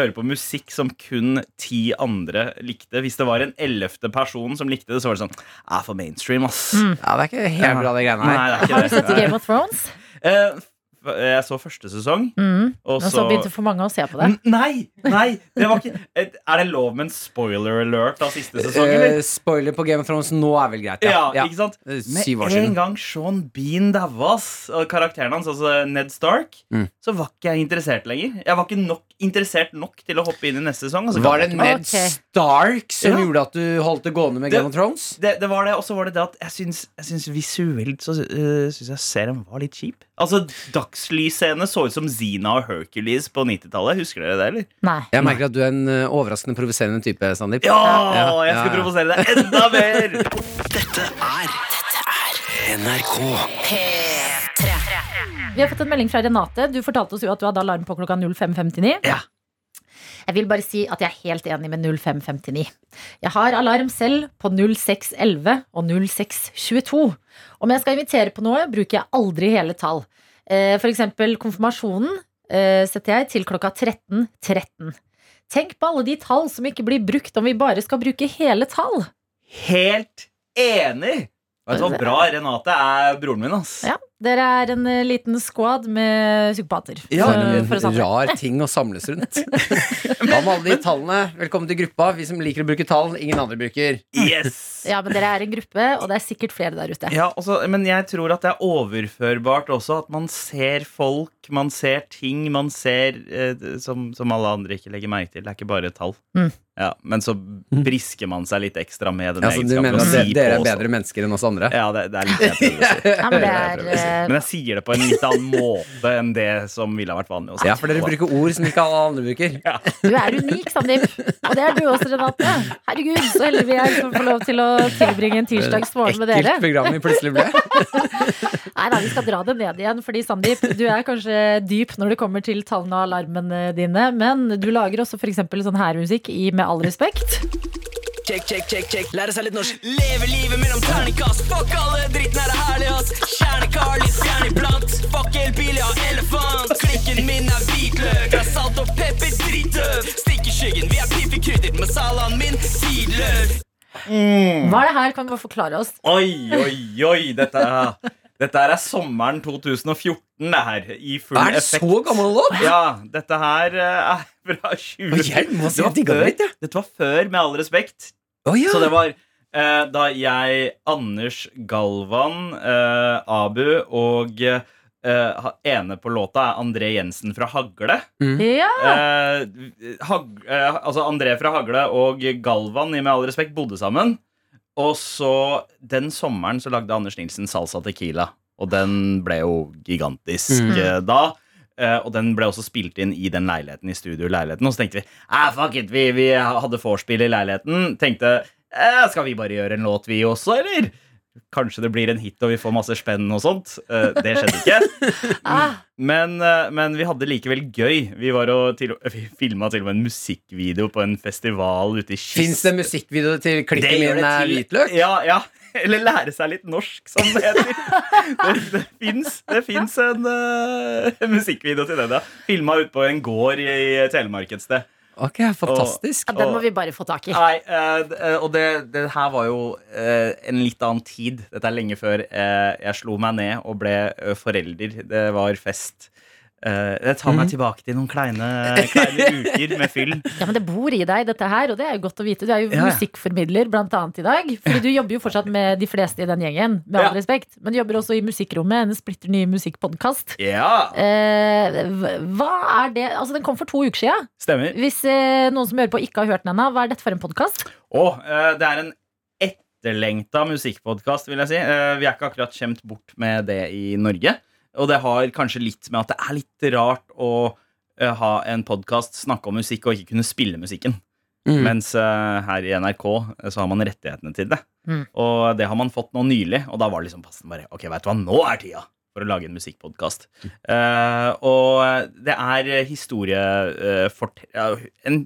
høre på musikk som kun ti andre likte. Hvis det var en ellevte person som likte det, så var det sånn ah, for mainstream, ass. Ja, det er ikke helt bra, de greiene her. det er Har du sett Game of Thrones? Uh, Jeg så første sesong, Mm. og så så begynte for mange å se på det. N- Nei! nei, det var ikke Er det lov med en spoiler alert av siste sesong, eller? Eh, spoiler på Game of Thrones nå er vel greit, Ja, ja. ikke sant? Eh, Med en gang Sean Bean daua, og karakteren hans, altså Ned Stark, Mm. så var ikke jeg interessert lenger. Jeg var ikke nok, interessert nok til å hoppe inn i neste sesong. Var det Ned okay. Stark som Ja. gjorde at du holdt det gående med Det- Game of Thrones? det, det var det, og så var det det at jeg syns, jeg syns visuelt så uh, syns jeg serien var litt kjip. Altså, Dagslys-scenene så ut som Zina og Hercules på 90-tallet. Husker dere det, eller? Nei. Jeg merker at du er en eh, overraskende provoserende type, Sandeep. Ja! Ja, Jeg skal ja, provosere deg enda mer! Dette er Dette er NRK. Vi har fått en melding fra Renate. Du fortalte oss jo at du hadde alarm på klokka 05.59. Ja. Jeg vil bare si at jeg er helt enig med 05.59. Jeg har alarm selv på 06.11 og 06.22. Om jeg skal invitere på noe, bruker jeg aldri hele tall. Eh, For eksempel konfirmasjonen eh, setter jeg til klokka 13.13. Tenk på alle de tall som ikke blir brukt om vi bare skal bruke hele tall. Helt enig! Vet du hva, Bra Renate er broren min, ass. Ja, Dere er en eh, liten squad med psykopater. Ja, For- for rar ting å samles rundt. Hva med alle de tallene? Velkommen til gruppa. Vi som liker å bruke tall, ingen andre bruker. Yes! Ja, men dere er en gruppe, og det er sikkert flere der ute. Ja, også, men jeg tror at det er overførbart også. At man ser folk, man ser ting man ser eh, som, som alle andre ikke legger merke til. Det er ikke bare tall. Mm. Ja, men så brisker man seg litt ekstra med den Ja, egenskapen. du mener at si dere er bedre mennesker enn oss andre? Ja, det, det er litt det jeg prøver å si. Ja, men det Det er eh, Men jeg sier det på en litt annen måte enn det som ville ha vært vanlig Også. Ja, for dere bruker ord som ikke alle andre bruker. Du er unik, Sandeep. Og det er du også, Renate. Herregud, så heldig vi er som får lov til å tilbringe en tirsdagsmorgen med dere. Ekkelt program vi plutselig ble. Nei, nei, vi skal dra det ned igjen, fordi Sandeep, du er kanskje dyp når det kommer til tallene og alarmene dine, men du lager også f.eks. sånn hærmusikk i Med all respekt. Check, check, check, check. Lære seg litt norsk. Leve livet mellom terningkast. Fuck alle dritten her er herlig, ass. Kjernekar, litt fjern iblant. Fuck elbil, ja, elefant. Klikken min er hvitløk. Er salt og pepper dritdøv. Stikk i skyggen, vi er piff krydret med salaen min tidløs. Hva er det her? Kan du bare forklare oss? Oi, oi, oi! Dette er, dette er sommeren 2014, det her. I full Er det effekt. så gammel låt? Ja, dette her eh, er fra 20... Oi, jeg må si Det var jeg digga det før- litt, jeg. Dette var før, med all respekt. Å ja. Så det var eh, da jeg, Anders Galvan, eh, Abu og eh, ene på låta er André Jensen fra Hagle. Ja, Eh, Hag, eh, altså André fra Hagle og Galvan i Med all respekt bodde sammen. Og så den sommeren så lagde Anders Nilsen Salsa Tequila. Og den ble jo gigantisk Mm. eh, da. Eh, og den ble også spilt inn i den leiligheten i studioleiligheten. Og så tenkte vi ah, fuck it, vi, vi hadde vorspiel i leiligheten. Tenkte eh, skal vi bare gjøre en låt, vi også, eller? Kanskje det blir en hit og vi får masse spenn og sånt. Eh, det skjedde ikke. ah, Men, eh, men vi hadde likevel gøy. Vi var til, vi filma til og med en musikkvideo på en festival ute i kysten. Fins det musikkvideo til klikken min er hvitløk? Ja, ja. Eller lære seg litt norsk, som det heter. Det, det fins det fins en uh, musikkvideo til den. da Filma ute på en gård i, i Telemark et sted. Ok, fantastisk. ja, den må vi bare få tak i. Nei, uh, og det, det her var jo uh, en litt annen tid. Dette er lenge før jeg slo meg ned og ble forelder. Det var fest. Eh, det tar meg tilbake til noen kleine, kleine uker med fyll. Ja, men Det bor i deg, dette her, og det er jo godt å vite. Du er jo Ja, musikkformidler blant annet i dag. Fordi du jobber jo fortsatt med de fleste i den gjengen, med all Ja. respekt. Men du jobber også i Musikkrommet, en splitter ny musikkpodkast. Ja, Eh, hva er det? Altså, den kom for to uker siden. stemmer. Hvis eh, noen som hører på, ikke har hørt den ennå, hva er dette for en podkast? Oh, eh, det er en etterlengta musikkpodkast, vil jeg si. Eh, vi er ikke akkurat skjemt bort med det i Norge. Og det har kanskje litt med at det er litt rart å uh, ha en podkast, snakke om musikk og ikke kunne spille musikken. Mm. Mens uh, her i NRK eh, så har man rettighetene til det. Mm. Og det har man fått nå nylig, og da var det liksom passende bare Ok, vet du hva, nå er tida for å lage en musikkpodkast. Uh, og det er historiefort... Ja, en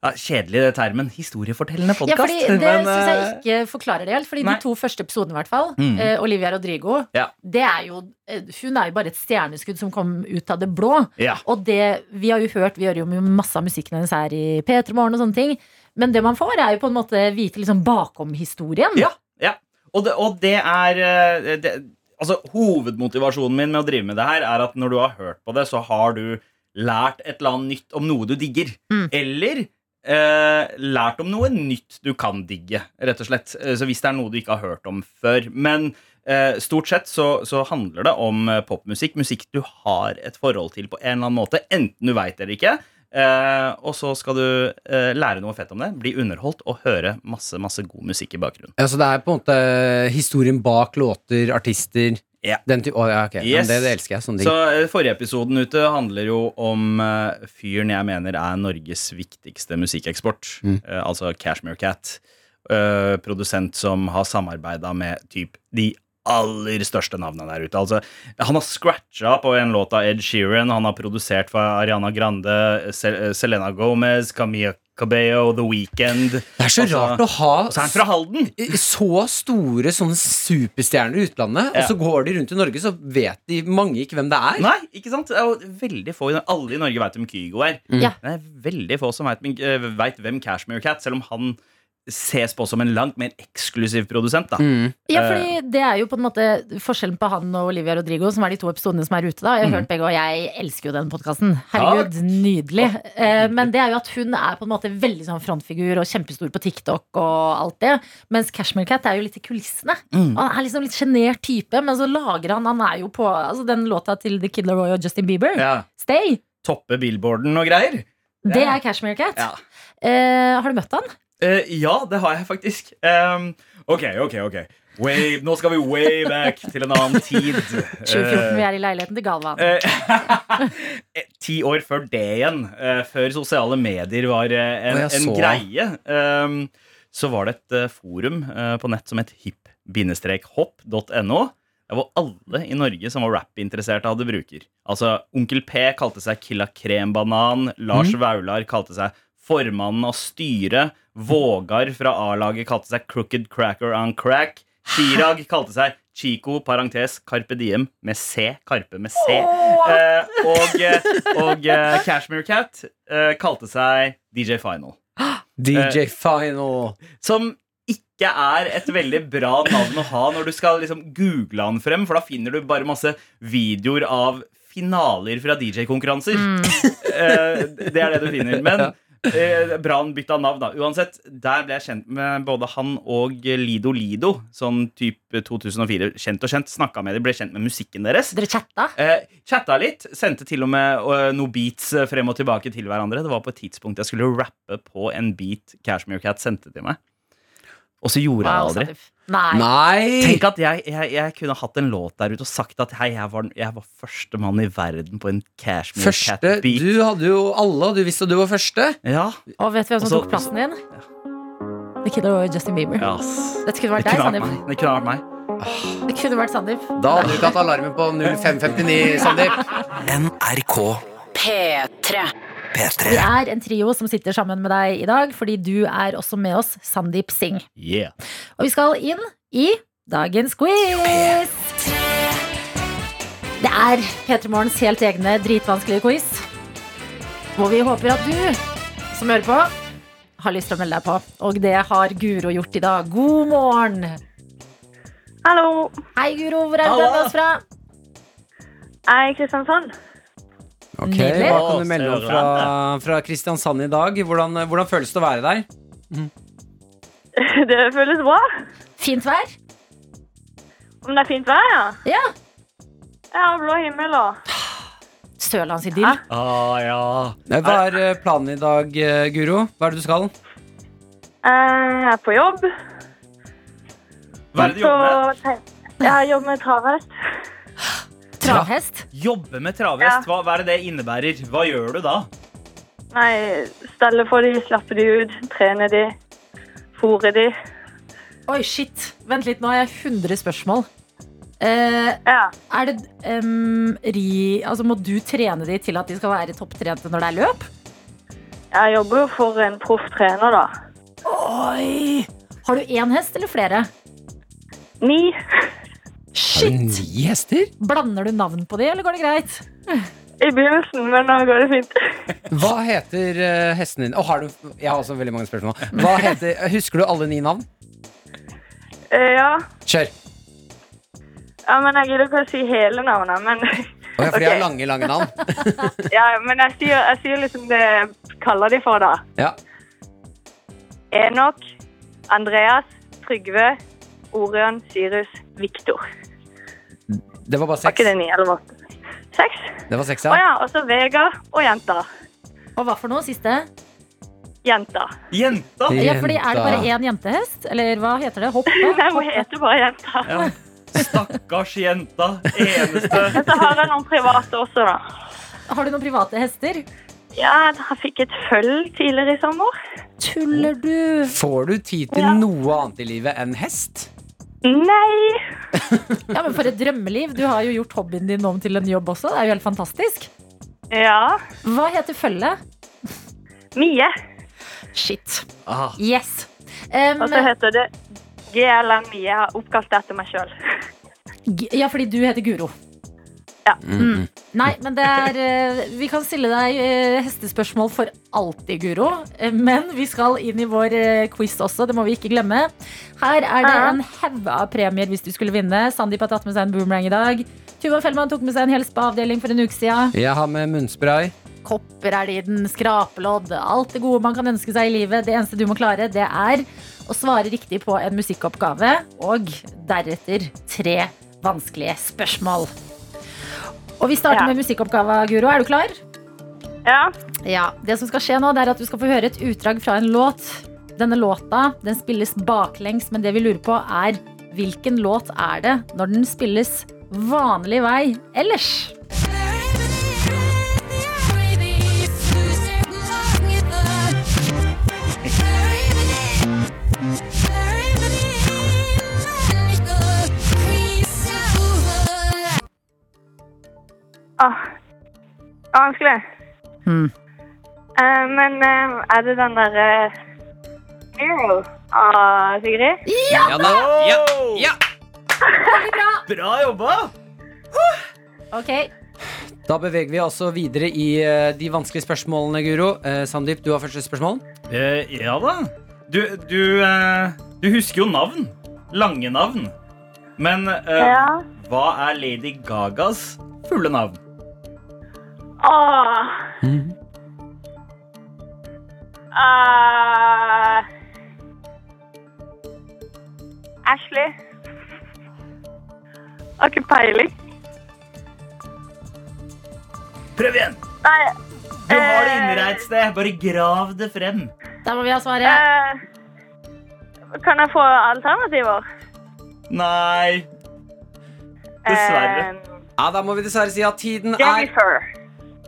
ja, kjedelig det termen. Historiefortellende podkast. Ja, Det syns jeg ikke forklarer det helt. Fordi Nei. de to første episodene, i hvert fall, Mm. uh, Olivia Rodrigo, Ja. det er jo eh, Hun er jo bare et stjerneskudd som kom ut av det blå. Ja. Og det, vi har jo hørt, vi hører jo masse av musikken hennes her i P3 Morgen og sånne ting. Men det man får, er jo på en måte vite liksom bakom historien. Ja, ja. Og, det, og det er eh, det, Altså, Hovedmotivasjonen min med å drive med det her er at når du har hørt på det, så har du lært et eller annet nytt om noe du digger. Mm. Eller eh, lært om noe nytt du kan digge, rett og slett. Eh, Så hvis det er noe du ikke har hørt om før. Men eh, stort sett så, så handler det om eh, popmusikk. Musikk du har et forhold til på en eller annen måte, enten du veit det eller ikke. Eh, og så skal du eh, lære noe fett om det, bli underholdt og høre masse masse god musikk i bakgrunnen. Ja, så det er på en måte historien bak låter, artister Ja. Den ty oh, ja, okay. Yes. men det, det elsker jeg. Sånne ting. Så eh, Forrige episoden ute handler jo om uh, fyren jeg mener er Norges viktigste musikkeksport. Mm. Uh, altså Cashmere Cat. Uh, produsent som har samarbeida med typ de aller største navnene der ute. Altså, han har scratcha på en låt av Ed Sheeran, han har produsert for Ariana Grande, Sel Selena Gomez, Camilla Cabello, The Weeknd. Det er så Altså, rart å ha så er fra Halden! så store sånne superstjerner i utlandet, Ja. og så går de rundt i Norge, så vet de mange ikke hvem det er. Nei, ikke sant? Det er jo veldig få Alle i Norge veit hvem Kygo er. Ja. Det er veldig få som veit hvem Cashmere Cat, selv om han ses på som en langt mer eksklusiv produsent. da Mm. Ja, fordi det er jo på en måte forskjellen på han og Olivia Rodrigo, som er de to episodene som er ute. da Jeg har hørt begge, og jeg elsker jo den podkasten. Herregud, nydelig. Eh, men det er jo at hun er på en måte veldig sånn frontfigur og kjempestor på TikTok og alt det. Mens Cashmere Cat er jo litt i kulissene. Mm. Han er liksom litt sjenert type, men så lager han Han er jo på altså den låta til The Kid Laroi og Justin Bieber. Ja. Stay! Toppe billboarden og greier. Det Ja. er Cashmere Cat. Ja. Eh, har du møtt han? Eh, ja, det har jeg faktisk. Um, ok, ok, ok. Way, nå skal vi way back til en annen tid. 2014, vi er i leiligheten til Galvan. Eh, Ti år før det igjen, eh, før sosiale medier var eh, en, en greie, um, så var det et eh, forum eh, på nett som het hip-hopp.no. Det hvor alle i Norge som var rap-interesserte, hadde bruker. Altså, Onkel P kalte seg Killa Krembanan. Lars Vaular kalte seg Formannen av styret. Vågar fra A-laget kalte seg Crooked Cracker on Crack. Chirag kalte seg Chico, parentes, Carpe Diem med C. Karpe med C. Eh, og eh, og eh, Cashmere Cat eh, kalte seg DJ Final. DJ Final. Som ikke er et veldig bra navn å ha når du skal liksom google han frem, for da finner du bare masse videoer av finaler fra DJ-konkurranser. Eh, det er det du finner. Men eh, bra han bytta navn, da. Uansett, der ble jeg kjent med både han og Lido Lido. Sånn type 2004. Kjent og kjent. Snakka med dem, ble kjent med musikken deres. Dere chatta? Eh, chatta litt. Sendte til og med uh, noen beats eh, frem og tilbake til hverandre. Det var på et tidspunkt jeg skulle rappe på en beat Cashmere Cat sendte til meg. Og så gjorde jeg det aldri. Sandeep. Nei. Nei! Tenk at jeg, jeg, jeg kunne hatt en låt der ute og sagt at hei, jeg var, jeg var første mann i verden på en Cashmere Første, Cat-beat. du hadde jo alle, og du visste at du var første. Ja, Og vet du hvem som tok plassen din? The Killer og Justin Bieber. Yes. Dette kunne vært deg, kunne vært Sandeep. Det kunne vært meg. Det kunne vært Sandeep. Da hadde du ikke hatt alarmen på 0559, Sandeep. NRK P3. Vi er en trio som sitter sammen med deg i dag, fordi du er også med oss, Sandeep Singh. Yeah. Og vi skal inn i dagens quiz. Det er P3 Morgens helt egne dritvanskelige quiz. Hvor vi håper at du som hører på, har lyst til å melde deg på. Og det har Guro gjort i dag. God morgen! Hallo, Hei, Guro. Hvor er du med oss fra? jeg er i Kristiansand. Ok, Nydelig. Hva kan du melde om fra, fra Kristiansand i dag? Hvordan, hvordan føles det å være der? Det føles bra. Fint vær? Om det er fint vær, ja. Ja. Ja, blå himmel og Sørlandsidyll. Ja. Ah, ja. Eh, Hva er eh, planen i dag, eh, Guro? Hva er det du skal? eh, Jeg er på jobb. Hva er det du jobber med? Jeg jobber med travhest. Travhest. Jobbe med travhest. Hva, hva er det det innebærer? Hva gjør du da? Nei, stelle for de, slappe de ut, trene de, fôre de. Oi, shit. Vent litt, nå har jeg 100 spørsmål. Eh, Ja. er det um, ri Altså, må du trene de til at de skal være topptrente når det er løp? Jeg jobber jo for en proff trener, da. Oi! Har du én hest eller flere? Ni. Har du ni hester? Blander du navn på de, eller går det greit? I begynnelsen, men nå går det fint. Hva heter eh, hesten din? Å, har du, jeg har også veldig mange spørsmål. Hva heter, Husker du alle ni navn? Eh, Ja. Kjør. ja, men jeg gidder ikke å si hele navnet, men Å, ja, for de har Ok. lange, lange navn. Ja, men jeg sier, jeg sier liksom det jeg kaller de for, da. Ja. Enok, Andreas, Trygve, Orion, Cyrus, Viktor. Det var bare seks. Var ikke det ni eller åtte? Seks? Det var seks, ja. Å ja. ja, og så Vegard og jenta. Og hva for noe? Siste? Jenta. Jenta! Ja, fordi Er det bare én jentehest? Eller hva heter det? Hoppe? Nei, hun heter bare jenta. Ja. Stakkars jenta. Eneste. Men så har jeg noen private også, da. Har du noen private hester? Ja, jeg fikk et føll tidligere i sommer. Tuller du? Får du tid til Ja. noe annet i livet enn hest? Nei. Ja, men For et drømmeliv. Du har jo gjort hobbyen din om til en jobb også. Det er jo helt fantastisk. Ja. Hva heter følget? Mie. Shit. Ah. Yes. Um, Og så heter det GLM Mie. Oppkalt etter meg sjøl. Ja, fordi du heter Guro. Ja. Mm. Nei, men det er eh, Vi kan stille deg eh, hestespørsmål for alltid, Guro. Eh, Men vi skal inn i vår quiz også, det må vi ikke glemme. Her er det en haug av premier hvis du skulle vinne. Sandeep har tatt med seg en boomerang i dag. Tuva Fellmann tok med seg en hel spa-avdeling for en uke siden. Jeg har med munnspray. Kopper er det i den, skrapelodd, alt det gode man kan ønske seg i livet. Det eneste du må klare, det er å svare riktig på en musikkoppgave, og deretter tre vanskelige spørsmål. Og vi starter Ja. med musikkoppgava, Guro. Er du klar? Ja. Ja. Det som skal skje nå, det er at du skal få høre et utdrag fra en låt. Denne låta den spilles baklengs, men det vi lurer på, er hvilken låt er det når den spilles vanlig vei ellers? Ah. Vanskelig. Mm. Uh, men uh, er det den derre Miro av Sigrid? Ja da. Ja. ja. Bra jobba! Ok, Da beveger vi altså videre i uh, de vanskelige spørsmålene, Guro. Uh, Sandeep, du har første spørsmål. Uh, ja da. Du, du, eh, du husker jo navn. Lange navn. Men eh, Ja. hva er Lady Gagas fulle navn? Åh. Ah. Ashley. Har ikke peiling. Prøv igjen! Nei. Du har det eh, inni deg et sted. Bare grav det frem. da må vi ha svaret. Uh, kan jeg få alternativer? Nei. Dessverre. Uh, Ja, Da må vi dessverre si at tiden er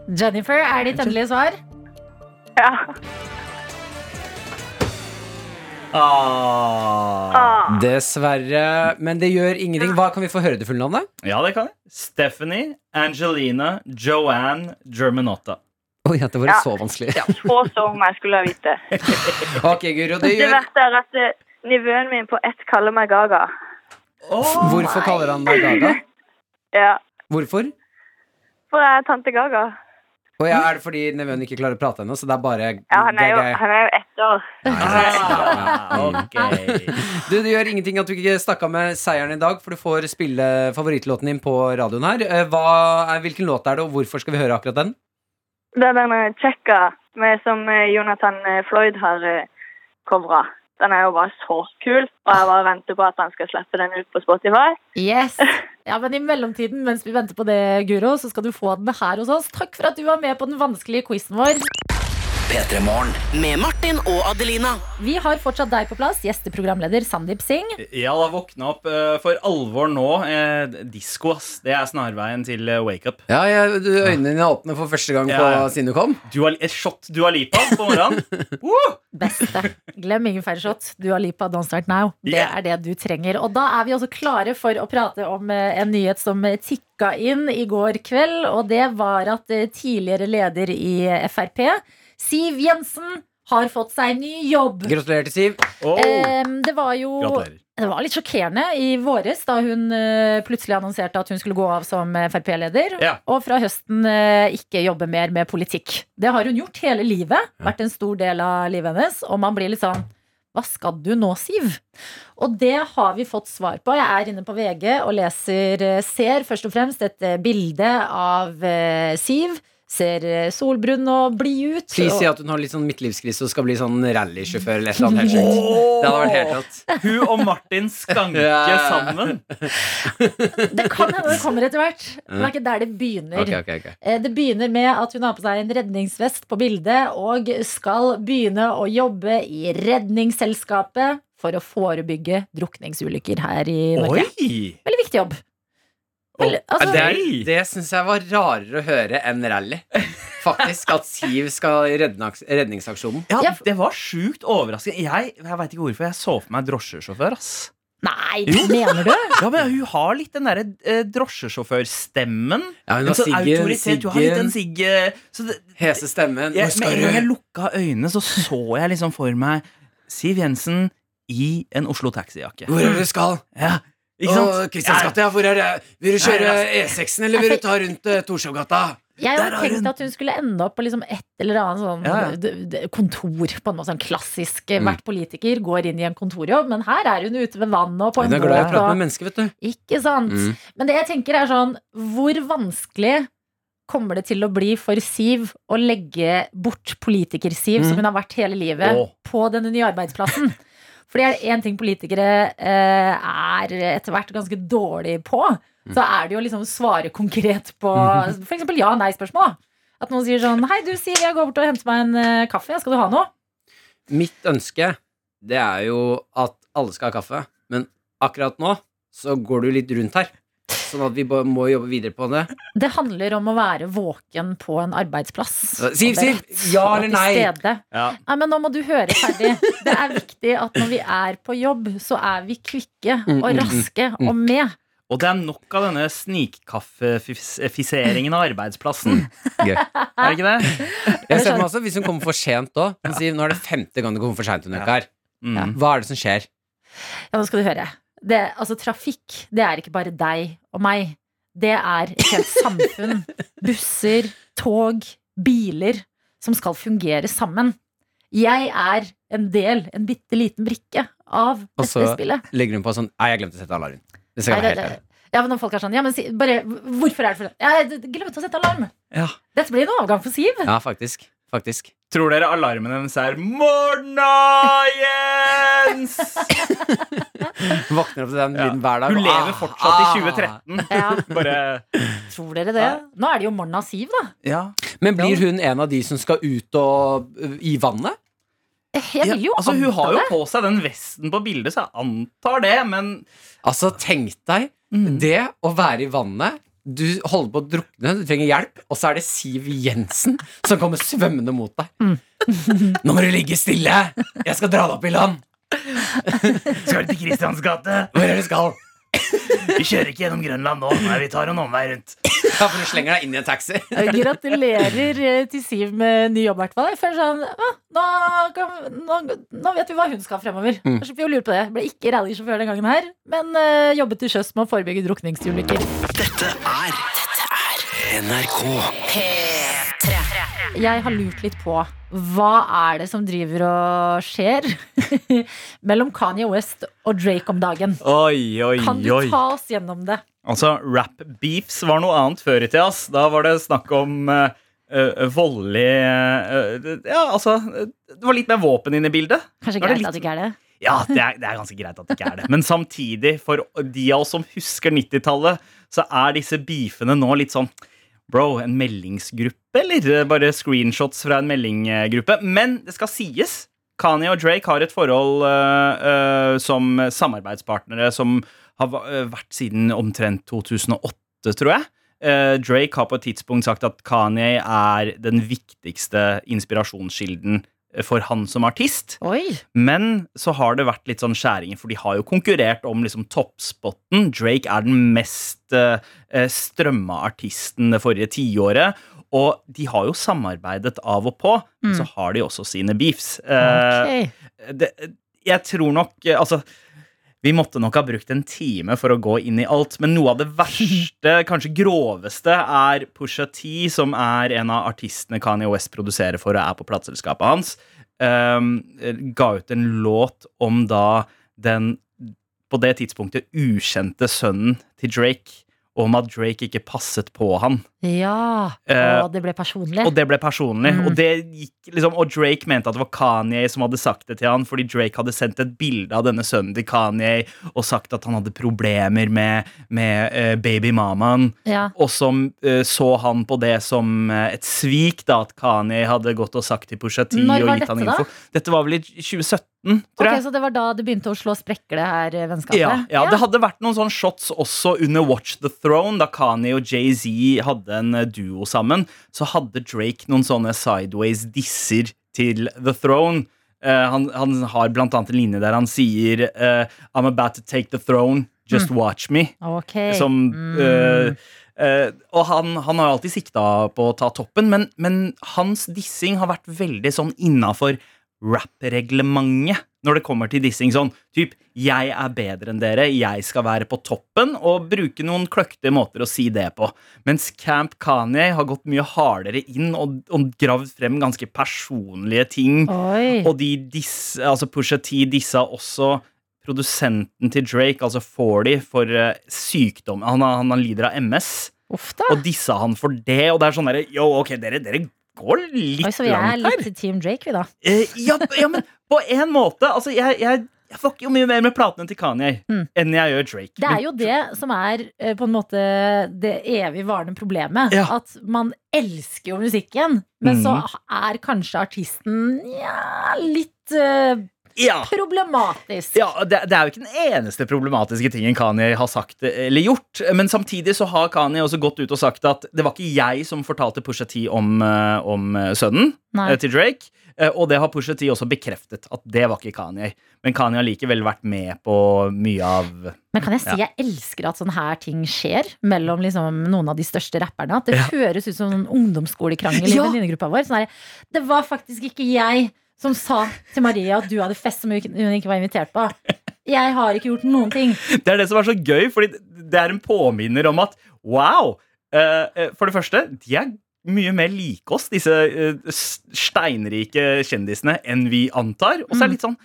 Jennifer. Er ditt endelige svar. Ja. Ah. Ah. Dessverre. Men det gjør ingenting. Hva Kan vi få høre det fulle navnet? Ja, det kan jeg. Stephanie, Angelina, Joanne, Germanotta. Oi, ja, det var Ja. så vanskelig. Så så om jeg skulle ha vite. Ok, Guro. Det Det gjør verste er at nivøen nivåen min på ett kaller meg Gaga. Hvorfor kaller han deg Gaga? Ja. Hvorfor? For jeg er tante Gaga. Og ja, Er det fordi nevøen ikke klarer å prate ennå, så det er bare Ja, han er jo, han er jo ett år. Ah, ok. Du, Det gjør ingenting at du ikke stakk av med seieren i dag, for du får spille favorittlåten din på radioen her. Eh, Hva hvilken låt er det, og hvorfor skal vi høre akkurat den? Det er den Checka som eh, Jonathan eh, Floyd har covra. Den er jo bare så kul, og jeg bare venter på at han skal slippe den ut på Spotify. Yes. Ja, men i mellomtiden, mens vi venter på det, Guro, så skal du få den her hos oss. Takk for at du var med på den vanskelige quizen vår. P3 Med Martin og Adelina. Vi har fortsatt deg på plass, gjesteprogramleder Sandeep Singh. Ja, da våkna opp eh, for alvor nå. Eh, Disko, ass. Det er snarveien til eh, wake up. Ja, jeg, du, Øynene dine åpner for første gang på Ja, ja. siden du kom. Dua, et shot Dua Lipa på morgenen. uh! Beste. Glem ingen færre shot. Du har Lipa, don't start now. Det Yeah. er det du trenger. Og da er vi også klare for å prate om en nyhet som tikka inn i går kveld. Og det var at tidligere leder i Frp, Siv Jensen, har fått seg ny jobb. Gratulerer til Siv. Oh, det var jo gratulerer. Det var litt sjokkerende i våres da hun eh, plutselig annonserte at hun skulle gå av som Frp-leder. Ja. Og fra høsten eh, ikke jobbe mer med politikk. Det har hun gjort hele livet. Vært en stor del av livet hennes. Og man blir litt sånn Hva skal du nå, Siv? Og det har vi fått svar på. Jeg er inne på VG og leser, eh, ser først og fremst et eh, bilde av eh, Siv. Ser eh, solbrun og blid ut. Please si at hun har litt sånn midtlivskrise og skal bli sånn rallysjåfør eller et eller annet helt. Det hadde vært helt rått. Hun og Martin Skanke Ja. sammen. Det kan hende det kommer etter hvert. Men det er ikke der det begynner. Okay, okay, ok. Eh, Det begynner med at hun har på seg en redningsvest på bildet og skal begynne å jobbe i Redningsselskapet for å forebygge drukningsulykker her i Norge. Oi! Veldig viktig jobb. Veldig, altså, det er, det syns jeg var rarere å høre enn rally. Faktisk. At Siv skal i redningsaksjonen. Ja, det var sjukt overraskende. Jeg, jeg veit ikke hvorfor jeg så for meg drosjesjåfør. ass Nei, mener du? Ja, men Hun har litt den derre eh, drosjesjåførstemmen. Ja, hun har sånn siggen, autoritet. Hun har litt den siggen, sigge det, hese stemmen. jeg, Hvor skal Med en gang jeg lukka øynene, så så jeg liksom for meg Siv Jensen i en Oslo taxijakke. Hvor er det du skal? Ja, ikke sant? Kristiansgata, ja. Hvor er det? Vil du kjøre E6-en, eller vil du ta rundt uh, Torshovgata? Jeg hadde tenkt at hun skulle ende opp på liksom et eller annet sånn Ja, ja. kontor. På en måte sånn klassisk. Mm. Hvert politiker går inn i en kontorjobb, men her er hun ute ved vannet og på en Hun er glad i å prate med mennesker, vet du. Ikke sant? Mm. Men det jeg tenker er sånn Hvor vanskelig kommer det til å bli for Siv å legge bort politiker-Siv, som hun har vært hele livet, oh. på denne nye arbeidsplassen? Fordi er det én ting politikere eh, er etter hvert ganske dårlige på, så er det jo liksom svare konkret på f.eks. ja-nei-spørsmål. At noen sier sånn Hei, du Siv, jeg går bort og henter meg en uh, kaffe. Skal du ha noe? Mitt ønske, det er jo at alle skal ha kaffe, men akkurat nå så går du litt rundt her. Sånn at vi må jobbe videre på det. Det handler om å være våken på en arbeidsplass. Siv, Siv, ja eller nei? Ja. Nei, men nå må du høre ferdig. Det er viktig at når vi er på jobb, så er vi kvikke Mm, og mm, mm, raske og med. Og det er nok av denne snikkaffefiseringen av arbeidsplassen. Gøy. Er det ikke det? Jeg ser meg også, Hvis hun kommer for sent òg Siv, nå er det femte gang du kommer for seint her. Mm. Hva er det som skjer? Ja, nå skal du høre. Det, altså, trafikk, det er ikke bare deg og meg. Det er et helt samfunn. Busser, tog, biler som skal fungere sammen. Jeg er en del, en bitte liten brikke av Og dette så spillet. legger hun på sånn Nei, jeg glemte å sette alarm. Det skal være helt ja, men når folk er sånn Ja, men si, bare Hvorfor er det for Jeg glemte å sette alarm. Ja. Dette blir en overgang for Siv. Ja, faktisk. Faktisk. Tror dere alarmen hennes er 'Morna, Jens'? Våkner opp til den Ja. lyden hver dag. Hun lever ah, fortsatt i ah. 2013. Ja, Bare tror dere det? Nå er det jo Morna Siv, da. Ja. Men blir hun en av de som skal ut og i vannet? Jeg vil jo altså, hun har jo på seg den vesten på bildet, så jeg antar det, men Altså, tenk deg Mm. det å være i vannet. Du holder på å drukne, du trenger hjelp, og så er det Siv Jensen som kommer svømmende mot deg. Mm. Nå må du ligge stille! Jeg skal dra deg opp i land! Skal du til Kristians gate? Hvor er det du skal? Vi kjører ikke gjennom Grønland nå. Nei, vi tar en omvei rundt. Ja, for du slenger deg inn i en taxi. Gratulerer eh, til Siv med ny jobb, i hvert fall. Jeg føler sånn ah, nå, kan, nå, nå vet vi hva hun skal fremover. Mm. Da slipper vi å lure på det. Ble ikke rallysjåfør den gangen her, men uh, jobbet til sjøs med å forebygge drukningsulykker. Dette er Dette er NRK. Jeg har lurt litt på hva er det som driver og skjer mellom Kanye West og Drake om dagen. Oi, oi, Kan du oi. ta oss gjennom det? Altså, rap beefs var noe annet før i tida. Da var det snakk om uh, voldelig uh, Ja, altså Det var litt mer våpen inne i bildet. Kanskje greit litt- at det ikke er det? Ja, det er, det er ganske greit at det ikke er det. Men samtidig, for de av oss som husker 90-tallet, så er disse beefene nå litt sånn Bro, en meldingsgruppe, eller bare screenshots fra en meldinggruppe? Men det skal sies. Kanye og Drake har et forhold uh, uh, som samarbeidspartnere som har vært siden omtrent 2008, tror jeg. Uh, Drake har på et tidspunkt sagt at Kanye er den viktigste inspirasjonskilden for han som artist. Oi! Men så har det vært litt sånn skjæringer, for de har jo konkurrert om liksom toppspotten. Drake er den mest uh, strømma artisten det forrige tiåret. Og de har jo samarbeidet av og på, men så har de også sine beefs. Eh, Ok. det, jeg tror nok eh, Altså, vi måtte nok ha brukt en time for å gå inn i alt, men noe av det verste, kanskje groveste, er Pusha T, som er en av artistene Kanye West produserer for og er på plateselskapet hans, ehm, ga ut en låt om da den på det tidspunktet ukjente sønnen til Drake, og om at Drake ikke passet på han. Ja. Eh, Og det ble personlig. Og det ble personlig. Mm. Og, det gikk, liksom, og Drake mente at det var Kanye som hadde sagt det til han, fordi Drake hadde sendt et bilde av denne sønnen til Kanye og sagt at han hadde problemer med, med uh, babymamaen. Ja. Og som uh, så han på det som uh, et svik, da, at Kanye hadde gått og sagt til Pusha T Når var dette da? Dette var vel i 2017, tror Ok, jeg. Så det var da det begynte å slå sprekker, det her vennskapet? vennskapet? Ja, ja, det hadde vært noen sånne shots også under Watch the Throne, da Kanye og Jay-Z hadde en eh, duo sammen. Så hadde Drake noen sånne sideways disser til The Throne. Uh, han, han har blant annet en linje der han sier uh, I'm about to take the throne, just watch me. Okay. Som Mm. eh, Og han, han har alltid sikta på å ta toppen, men, men hans dissing har vært veldig sånn innafor rap-reglementet når det kommer til dissing. Sånn typ 'jeg er bedre enn dere, jeg skal være på toppen', og bruke noen kløktige måter å si det på. Mens Camp Kanye har gått mye hardere inn og, og gravd frem ganske personlige ting. Oi. Og de diss, altså Pusha T dissa også produsenten til Drake, altså 40, for eh, sykdom. Han, har- han lider av MS, Ofte. og dissa han for det. Og det er sånn derre Yo, ok, dere, dere går litt Oi, så vi er litt her. Team Drake, vi da. Eh, ja, ja, men på en måte. Altså, jeg, jeg, jeg fucker jo mye mer med platene til Kanye Mm. enn jeg gjør Drake. Det er jo det som er eh, på en måte det evigvarende problemet. Ja. At man elsker jo musikken, men så Mhm. er kanskje artisten ja, litt eh, ja. problematisk. Ja, det, det er jo ikke den eneste problematiske tingen Kanye har sagt eller gjort. Men samtidig så har Kanye også gått ut og sagt at det var ikke jeg som fortalte Pusha T om, eh, om eh, sønnen Nei. eh, til Drake. Og det har Pusha T også bekreftet, at det var ikke Kanye. Men Kanye har likevel vært med på mye av Men kan jeg si jeg elsker at sånne her ting skjer mellom liksom noen av de største rapperne? At det Ja. høres ut som en ungdomsskolekrangel i Ja. venninnegruppa vår. Sånn her, det var faktisk ikke jeg som sa til Maria at du hadde fest som hun ikke var invitert på. Jeg har ikke gjort noen ting. Det er det som er så gøy, fordi det er en påminner om at wow! eh, eh, For det første, de er mye mer like oss, disse eh, steinrike kjendisene, enn vi antar. Og så er det litt sånn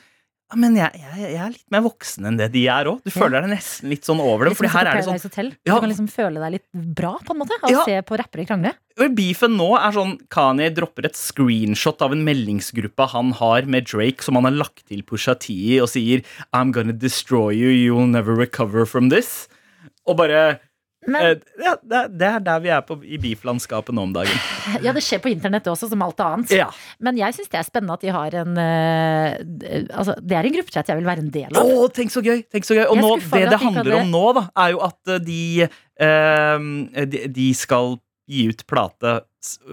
men jeg, jeg, jeg er litt mer voksen enn det de er òg. Du føler deg nesten litt sånn over dem. Fordi her er det sånn Hotel. Ja. Du kan liksom føle deg litt bra på en måte av å se på rappere krangle. Beefen nå er sånn Kanye dropper et screenshot av en meldingsgruppe han har med Drake, som han har lagt til Pusha T i, og sier I'm gonna destroy you, you'll never recover from this. Og bare Men eh, ja, det, er- er der vi er på, i beef-landskapet nå om dagen. ja, det skjer på internett også, som alt annet. Ja. Men jeg syns det er spennende at de har en uh, Altså, det er en gruppechat jeg vil være en del av. Å, tenk så gøy! tenk så gøy Og nå, det det handler hadde- om nå, da, er jo at eh, de, uh, de, de skal gi ut plate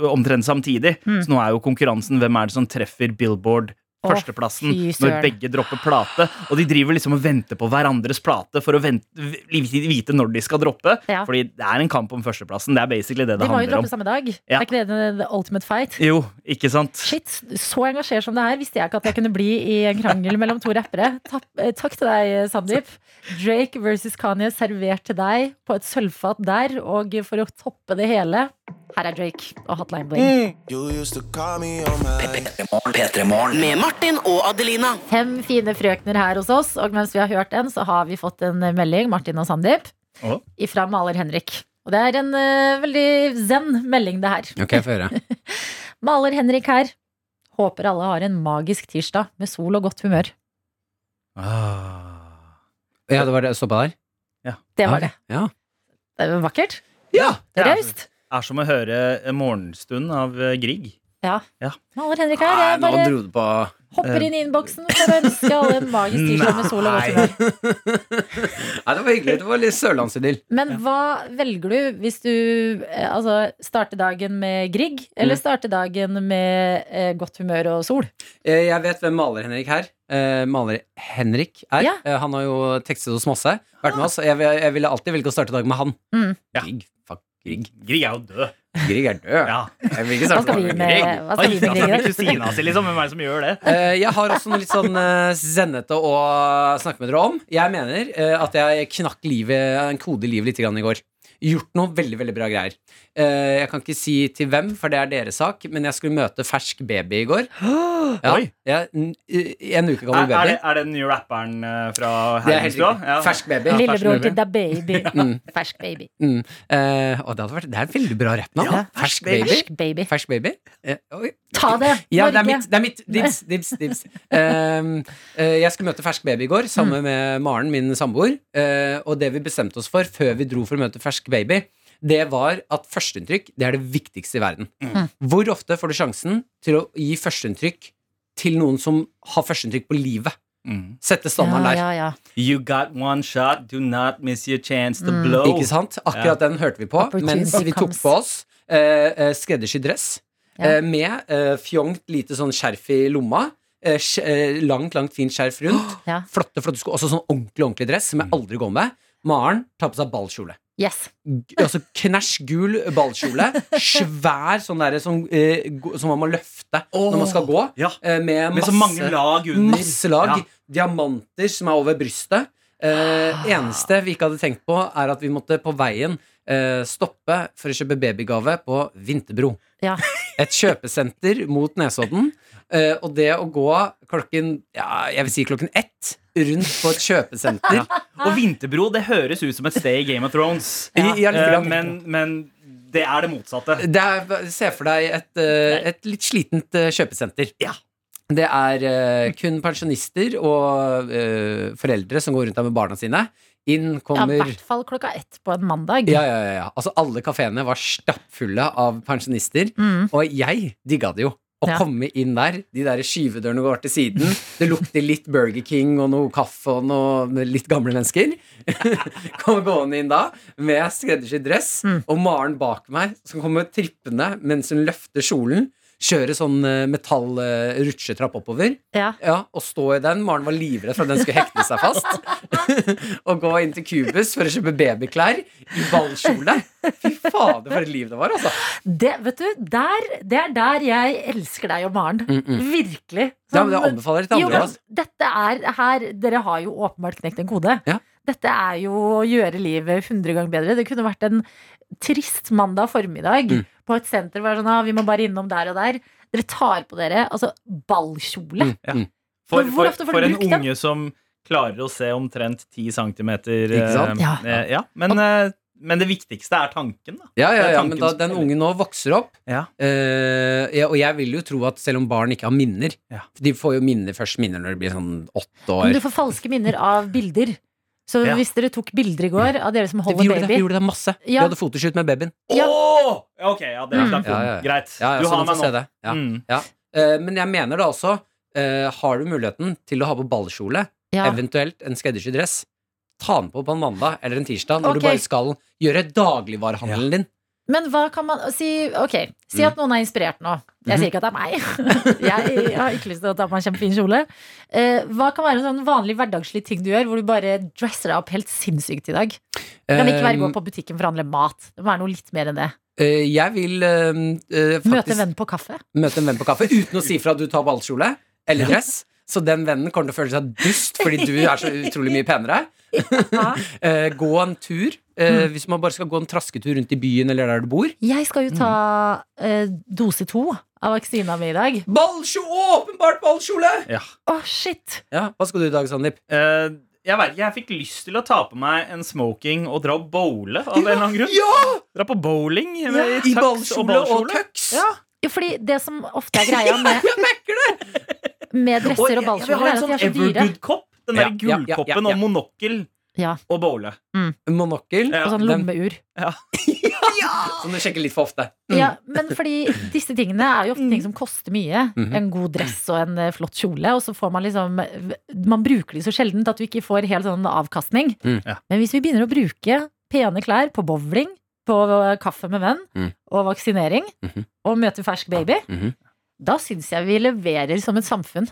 omtrent samtidig. Mm. Så nå er jo konkurransen hvem er det som treffer Billboard førsteplassen fy når begge dropper plate. Og de driver liksom og venter på hverandres plate for å vente, vite når de skal droppe. Ja. Fordi det er en kamp om førsteplassen. Det er basically det det De må jo droppe om. samme dag. Ja. Er ikke det the, ultimate fight? Jo, ikke sant? Shit, så engasjert som det er, visste jeg ikke at jeg kunne bli i en krangel mellom to rappere. Takk, eh, takk til deg, Sandeep. Drake versus Kanye servert til deg på et sølvfat der, og for å toppe det hele, her er Drake og Hotline Bling. Mm. used to call me on my P3 Morgen. Med Martin og Adelina. Fem fine frøkner her hos oss, og mens vi har hørt den, så har vi fått en melding, Martin og Sandeep, oh. ifra maler Henrik. Og det er en uh, veldig zen melding, det her. Ok, få høre. Maler Henrik her. Håper alle har en magisk tirsdag med sol og godt humør. Ah. Ja, det var det. Stoppa der? Det var det. Ja. Det var vakkert. Ja! Det er raust. Er som å høre Morgenstund av eh, Grieg. Ja. Ja. Maler Henrik her. Jeg bare på hopper inn i innboksen for å ønske alle en magisk tirsdag med sol og godt humør. Nei, det var hyggelig. Det var litt sørlandsidyll. Men hva velger du hvis du eh, altså, starter dagen med Grieg, eller Mm. starter dagen med eh, godt humør og sol? Eh, Jeg vet hvem Maler-Henrik her eh, Maler-Henrik er. Ja. Eh, Han har jo tekstet hos Masse. Vært med oss. Jeg, jeg ville alltid velge å starte dagen med han. Mm. Ja. Grieg. Grieg. Grieg er jo død. Grieg er død. Ja. Jeg vil ikke Hva skal vi med, Grieg. hva skal vi med Grieg? kusina si, liksom. Hvem er det som gjør det? Eh, Jeg har også noe litt sånn eh, zennete å snakke med dere om. Jeg mener eh, at jeg knakk livet, en kode i livet litt i går. Gjort noe veldig veldig bra greier. Eh, Jeg kan ikke si til hvem, for det er deres sak, men jeg skulle møte fersk baby i går. Ja, Oi. jeg, en uke gammel er, er, det, er det den nye rapperen eh, fra Det er helt Herrenstua? riktig. Fersk baby. Ja, Lillebror til Da Baby. Mm. Fersk baby. Mm. Eh, og det, hadde vært, det er en veldig bra rappnavn. Ja, fersk baby. Fersk baby. Fersk baby. Eh, oi. Ta det! Ja, det er Norge. mitt. Det er mitt. Dibs, dibs, dibs. Um, eh, jeg skulle møte fersk baby i går sammen Mm. med Maren, min samboer. eh, og det vi bestemte oss for før vi dro for å møte fersk baby, det var at førsteinntrykk det er det viktigste i verden. Mm. Hvor ofte får du sjansen til å gi førsteinntrykk til noen som har førsteinntrykk på livet? Mm. Sette standarden ja, der. ja, ja. You got one shot, do not miss your chance to Mm. blow. Ikke sant? Akkurat den hørte vi på mens vi tok på oss eh, eh, skreddersydd dress eh, med eh, fjongt lite sånn skjerf i lomma. eh, eh, langt, langt fint skjerf rundt. Ja. Flotte, flotte sko. Også sånn ordentlig, ordentlig dress som jeg aldri går med. Maren tar på seg ballkjole. Yes. Altså knæsj gul ballkjole. Svær sånn derre som, eh, som man må løfte når man skal gå. Ja. eh, med, Med så mange lag under. masse lag. Ja. Diamanter som er over brystet. Eh, eneste vi ikke hadde tenkt på, er at vi måtte på veien eh, stoppe for å kjøpe babygave på Vinterbro. Ja. Et kjøpesenter mot Nesodden. Eh, og det å gå klokken ja, jeg vil si klokken ett rundt på et kjøpesenter Og Vinterbro det høres ut som et sted i Game of Thrones. Ja. Ja, Eh, men, men det er det motsatte. Det er, Se for deg et, eh, et litt slitent kjøpesenter. Ja. Det er uh, kun pensjonister og uh, foreldre som går rundt der med barna sine. Inn Ja, I hvert fall klokka ett på en mandag. ja, ja, ja, ja. Altså, alle kafeene var stappfulle av pensjonister. Mm. Og jeg digga det jo. Å Ja. komme inn der, de der skyvedørene går til siden. Det lukter litt Burger King og noe kaffe og noe litt gamle mennesker. Kom gående inn da med skreddersydd dress, Mm. og Maren bak meg som kommer trippende mens hun løfter kjolen. Kjøre sånn eh, metall eh, rutsjetrapp oppover. Ja. Ja, og stå i den. Maren var livredd for at den skulle hekte seg fast. og gå inn til Cubus for å kjøpe babyklær i ballkjole. Fy fader, for et liv det var, altså. Det, vet du, der, det er der jeg elsker deg og Maren. Mm, mm. Virkelig. Ja, Sånn- men det anbefaler jeg til Jo, andre. men Altså. dette er her Dere har jo åpenbart knekt en kode. Ja. Dette er jo å gjøre livet 100 ganger bedre. Det kunne vært en trist mandag formiddag Mm. På et senter og er sånn, ah, vi må bare innom der og der. Dere tar på dere altså ballkjole. Mm, ja. For, for, for, for en unge den? som klarer å se omtrent 10 centimeter Ikke sant? eh, Ja. eh, ja. Men, eh, men det viktigste er tanken, da. Ja, ja, ja, men da den ungen nå vokser opp Ja. eh, ja, Og jeg vil jo tro at selv om barn ikke har minner Ja. De får jo minner først minner når de blir sånn åtte Men du får falske minner av bilder. Så Ja. hvis dere tok bilder i går av dere som Vi holder gjorde, det, vi gjorde det masse. Ja. Vi hadde fotoshoot med babyen. Ja. Åh! Ja, Ok, ja, det er Mm. Ja, ja, ja. Greit. Ja, ja, du har meg nå. Ja. Mm. Uh, men jeg mener da også uh, Har du muligheten til å ha på ballkjole, Ja. eventuelt en skreddersydd dress, ta den på på en mandag eller en tirsdag når okay. du bare skal gjøre dagligvarehandelen din. Men hva kan man si Ok, si Mm. at noen er inspirert nå. Jeg Mhm. sier ikke at det er meg. jeg har ikke lyst til å ta på meg en kjempefin kjole. Eh, hva kan være en sånn vanlig hverdagslig ting du gjør, hvor du bare dresser deg opp helt sinnssykt i dag? Det kan ikke være gå Eh, på butikken for å handle mat. Det må være noe litt mer enn det. eh, jeg vil eh, eh, Møte en venn på kaffe. møte en venn på kaffe uten å si fra at du tar ballkjole eller dress. Så den vennen kommer til å føle seg dust fordi du er så utrolig mye penere. Ja. Eh, gå en tur. Mm. Hvis man bare skal gå en trasketur rundt i byen eller der du bor. Jeg skal jo ta eh, dose to av vaksina mi i dag. Ballkjole! Åpenbart ballkjole! Å, shit! Ja, Hva skal du i dag, Sandeep? Eh, jeg vet ikke, jeg fikk lyst til å ta på meg en smoking og dra og bowle. Av en eller annen grunn Ja! Dra på bowling med I I ballkjole og tux! Ja. Ja, fordi det som ofte er greia med, med dresser og jeg- jeg vil ballkjoler, ha er en sånn er så. Evergood-kopp. Den der Ja, ja, ja, gullkoppen ja, ja. og monokkel Ja. og bowle. Monokkel. Ja, Og sånn lommeur. Som du sjekker litt for ofte. Mm. Ja, men fordi disse tingene er jo ofte ting som koster mye. Mhm. En god dress og en eh, flott kjole. Og så får man liksom Man bruker de så sjeldent at du ikke får helt sånn avkastning. Mm. Ja. Men hvis vi begynner å bruke pene klær på bowling, på kaffe med venn Mm. og vaksinering, -hmm. og møte fersk baby, Mhm. Da syns jeg vi leverer som et samfunn.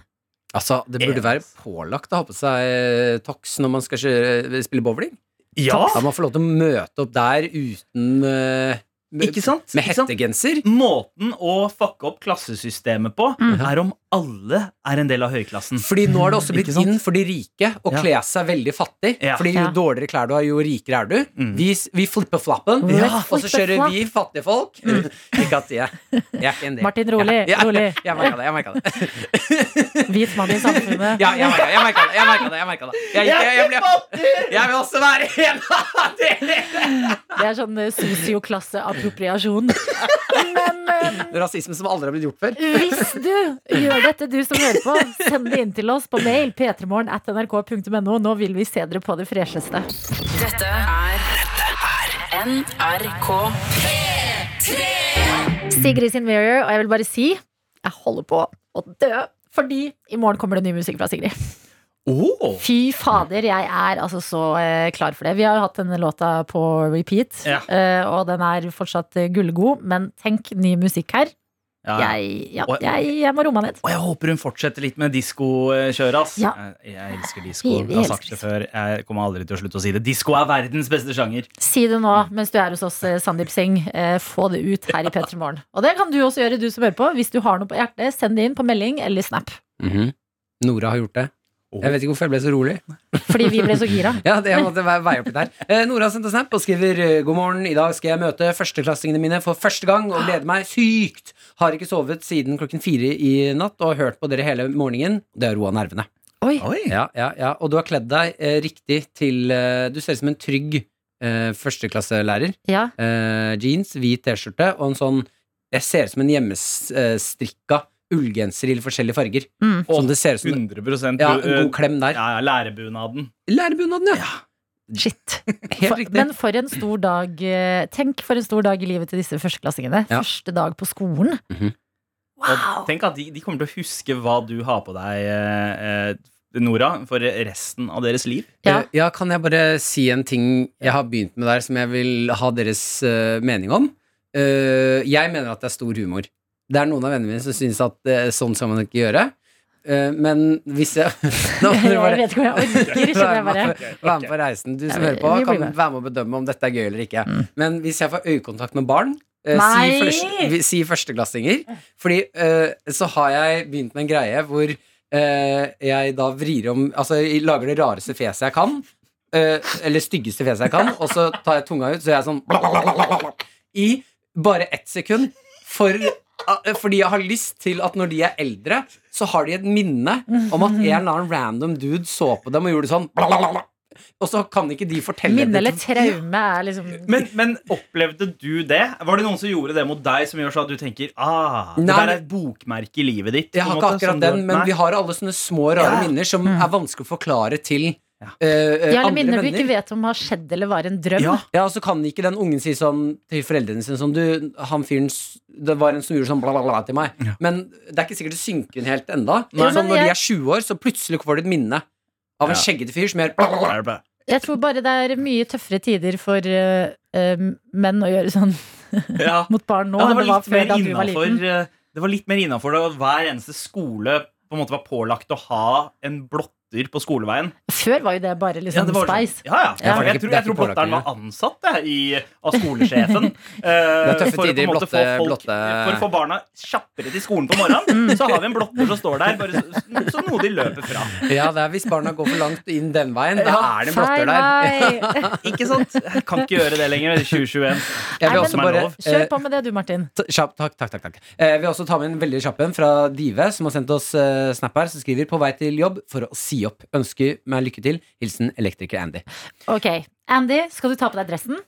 Altså, Det burde være pålagt å ha på seg eh, tox når man skal kjøre, spille bowling. Ja, Da man får lov til å møte opp der uten eh, med, ikke sant? med Ikke sant? hettegenser. Måten å fucke opp klassesystemet på Mm. er om alle er en del av høyklassen. Fordi nå er det også blitt inn for de rike å Ja. kle seg veldig fattig. Ja. Fordi jo Ja. dårligere klær du har, jo rikere er du. Mm. Vi, vi flipper flappen, Ja. og så kjører vi fattige folk. Ikke at jeg, jeg er ikke en del. Martin, rolig, Ja, ja, rolig. Jeg merka det. jeg det Hvit mann i samfunnet. Ja, jeg merka det. Jeg merka det, jeg merket det, jeg jeg, jeg, Jeg, jeg, jeg, jeg vil også være en av dere! Det er sånn eh, sosioklasseappropriasjon. Men eh, Rasisme som aldri har blitt gjort før. Hvis du gjør dette, du som hører på, send det inn til oss på mail p3morgen at nrk.no. Nå vil vi se dere på det fresheste. Dette er NRK Sigrid sin Mirror, og jeg vil bare si jeg holder på å dø. Fordi i morgen kommer det ny musikk fra Sigrid. Oh. Fy fader, jeg er altså så eh, klar for det. Vi har jo hatt denne låta på repeat, Ja. eh, og den er fortsatt eh, gullgod. Men tenk ny musikk her. Ja, ja. Jeg, ja, Og- jeg, jeg må roe meg ned. Og jeg håper hun fortsetter litt med diskokjøret. ass. Ja. Jeg, jeg elsker disko. Jeg har sagt det før. Jeg kommer aldri til å slutte å si det. Disko er verdens beste sjanger. Si det nå mens du er hos oss, eh, Sandeep Singh. Eh, få det ut her i P3 Morgen. Og det kan du også gjøre, du som hører på. Hvis du har noe på hjertet, send det inn på melding eller Snap. Mhm. Nora har gjort det. Jeg vet ikke hvorfor jeg ble så rolig. Fordi vi ble så gira. Ja, det måtte være veie opp litt her. Eh, Nora har sendt en snap og skriver eh, God morgen, i dag skal jeg møte førsteklassingene mine for første gang og gleder meg sykt. Har ikke sovet siden klokken fire i natt og har hørt på dere hele morgenen. Det har roa nervene. Oi. Oi. Ja, ja, ja. Og du har kledd deg eh, riktig til eh, Du ser ut som en trygg eh, førsteklasselærer. Ja. Eh, jeans, hvit T-skjorte og en sånn Jeg ser ut som en hjemmestrikka ullgenser i forskjellige farger. Mm. Som det ser ut som 100 Ja, en god klem der. Ja, ja, lærebunaden. Lærebunaden, ja. Shit. For, men for en stor dag eh, Tenk for en stor dag i livet til disse førsteklassingene. Ja. Første dag på skolen. Wow Og tenk at de, de kommer til å huske hva du har på deg, eh, eh, Nora, for resten av deres liv. Ja. Ja, kan jeg bare si en ting jeg har begynt med der, som jeg vil ha deres mening om? Eh, jeg mener at det er stor humor. Det er noen av vennene mine som syns at eh, sånn skal man ikke gjøre. Eh, men hvis jeg Nå må Jeg bare- vet ikke om jeg orker, skjønner jeg bare. Vær med på reisen. Du som Ja, hører på, vi blir kan med. være med å bedømme om dette er gøy eller ikke. Men hvis jeg får øyekontakt med barn eh, si, Nei! først, vi- si førsteklassinger. Fordi eh, så har jeg begynt med en greie hvor eh, jeg da vrir om Altså jeg lager det rareste fjeset jeg kan. eh, eller styggeste fjeset jeg kan, og så tar jeg tunga ut, så jeg er sånn I bare ett sekund. For, fordi jeg har lyst til at når de er eldre, så har de et minne om at en eller annen random dude så på dem og gjorde sånn Og så kan ikke de fortelle Minne eller traume er liksom Men, men opplevde du det? Var det noen som gjorde det mot deg, som gjør så at du tenker ah, det der er et bokmerke i livet ditt? Jeg har ikke måte, akkurat den, men Nei. vi har alle sånne små, rare Ja. minner som er vanskelig å forklare til Ja. eh, eh, Ja, eller minner du ikke vet om har skjedd eller var en drøm. Ja. Ja, og så kan ikke den ungen si sånn til foreldrene sine sånn Du, han fyren Det var en som gjorde sånn bla, bla, bla til meg. Ja. Men det er ikke sikkert det synker inn helt enda. Nei. sånn, når når de er 20 år, så plutselig får de et minne av en Ja. skjeggete fyr som gjør bla, bla, bla. Jeg tror bare det er mye tøffere tider for eh, eh, menn å gjøre sånn Ja. mot barn nå Ja, det enn var det var før mer da du var liten. eh, Det var litt mer innafor at hver eneste skole på en måte var pålagt å ha en blotter på skoleveien. Før var jo det bare liksom det var sånn- Ja, ja. Ja. Jeg, tror, jeg tror blotteren var ansatt jeg, i, av skolesjefen. eh, er tøffe for, å tider, måte få blotte- folk, blotte- for å få barna kjappere til skolen på morgenen. Så har vi en blotter som står der, bare så, så noe de løper fra. Ja, det er hvis barna går for langt inn den veien, da Ja, er det en blotter der. Ikke sant? Jeg kan ikke gjøre det lenger i 2021. Jeg vil Nei, men- bare Kjør eh, på med det du, Martin. takk, takk, takk, takk. Jeg vil også ta med en veldig kjapp en fra Dive, som har sendt oss uh, snap her, som skriver 'På vei til jobb for å si opp'. Ønsker meg lykke til. Hilsen elektriker Andy. Ok, Andy, skal du ta på deg dressen?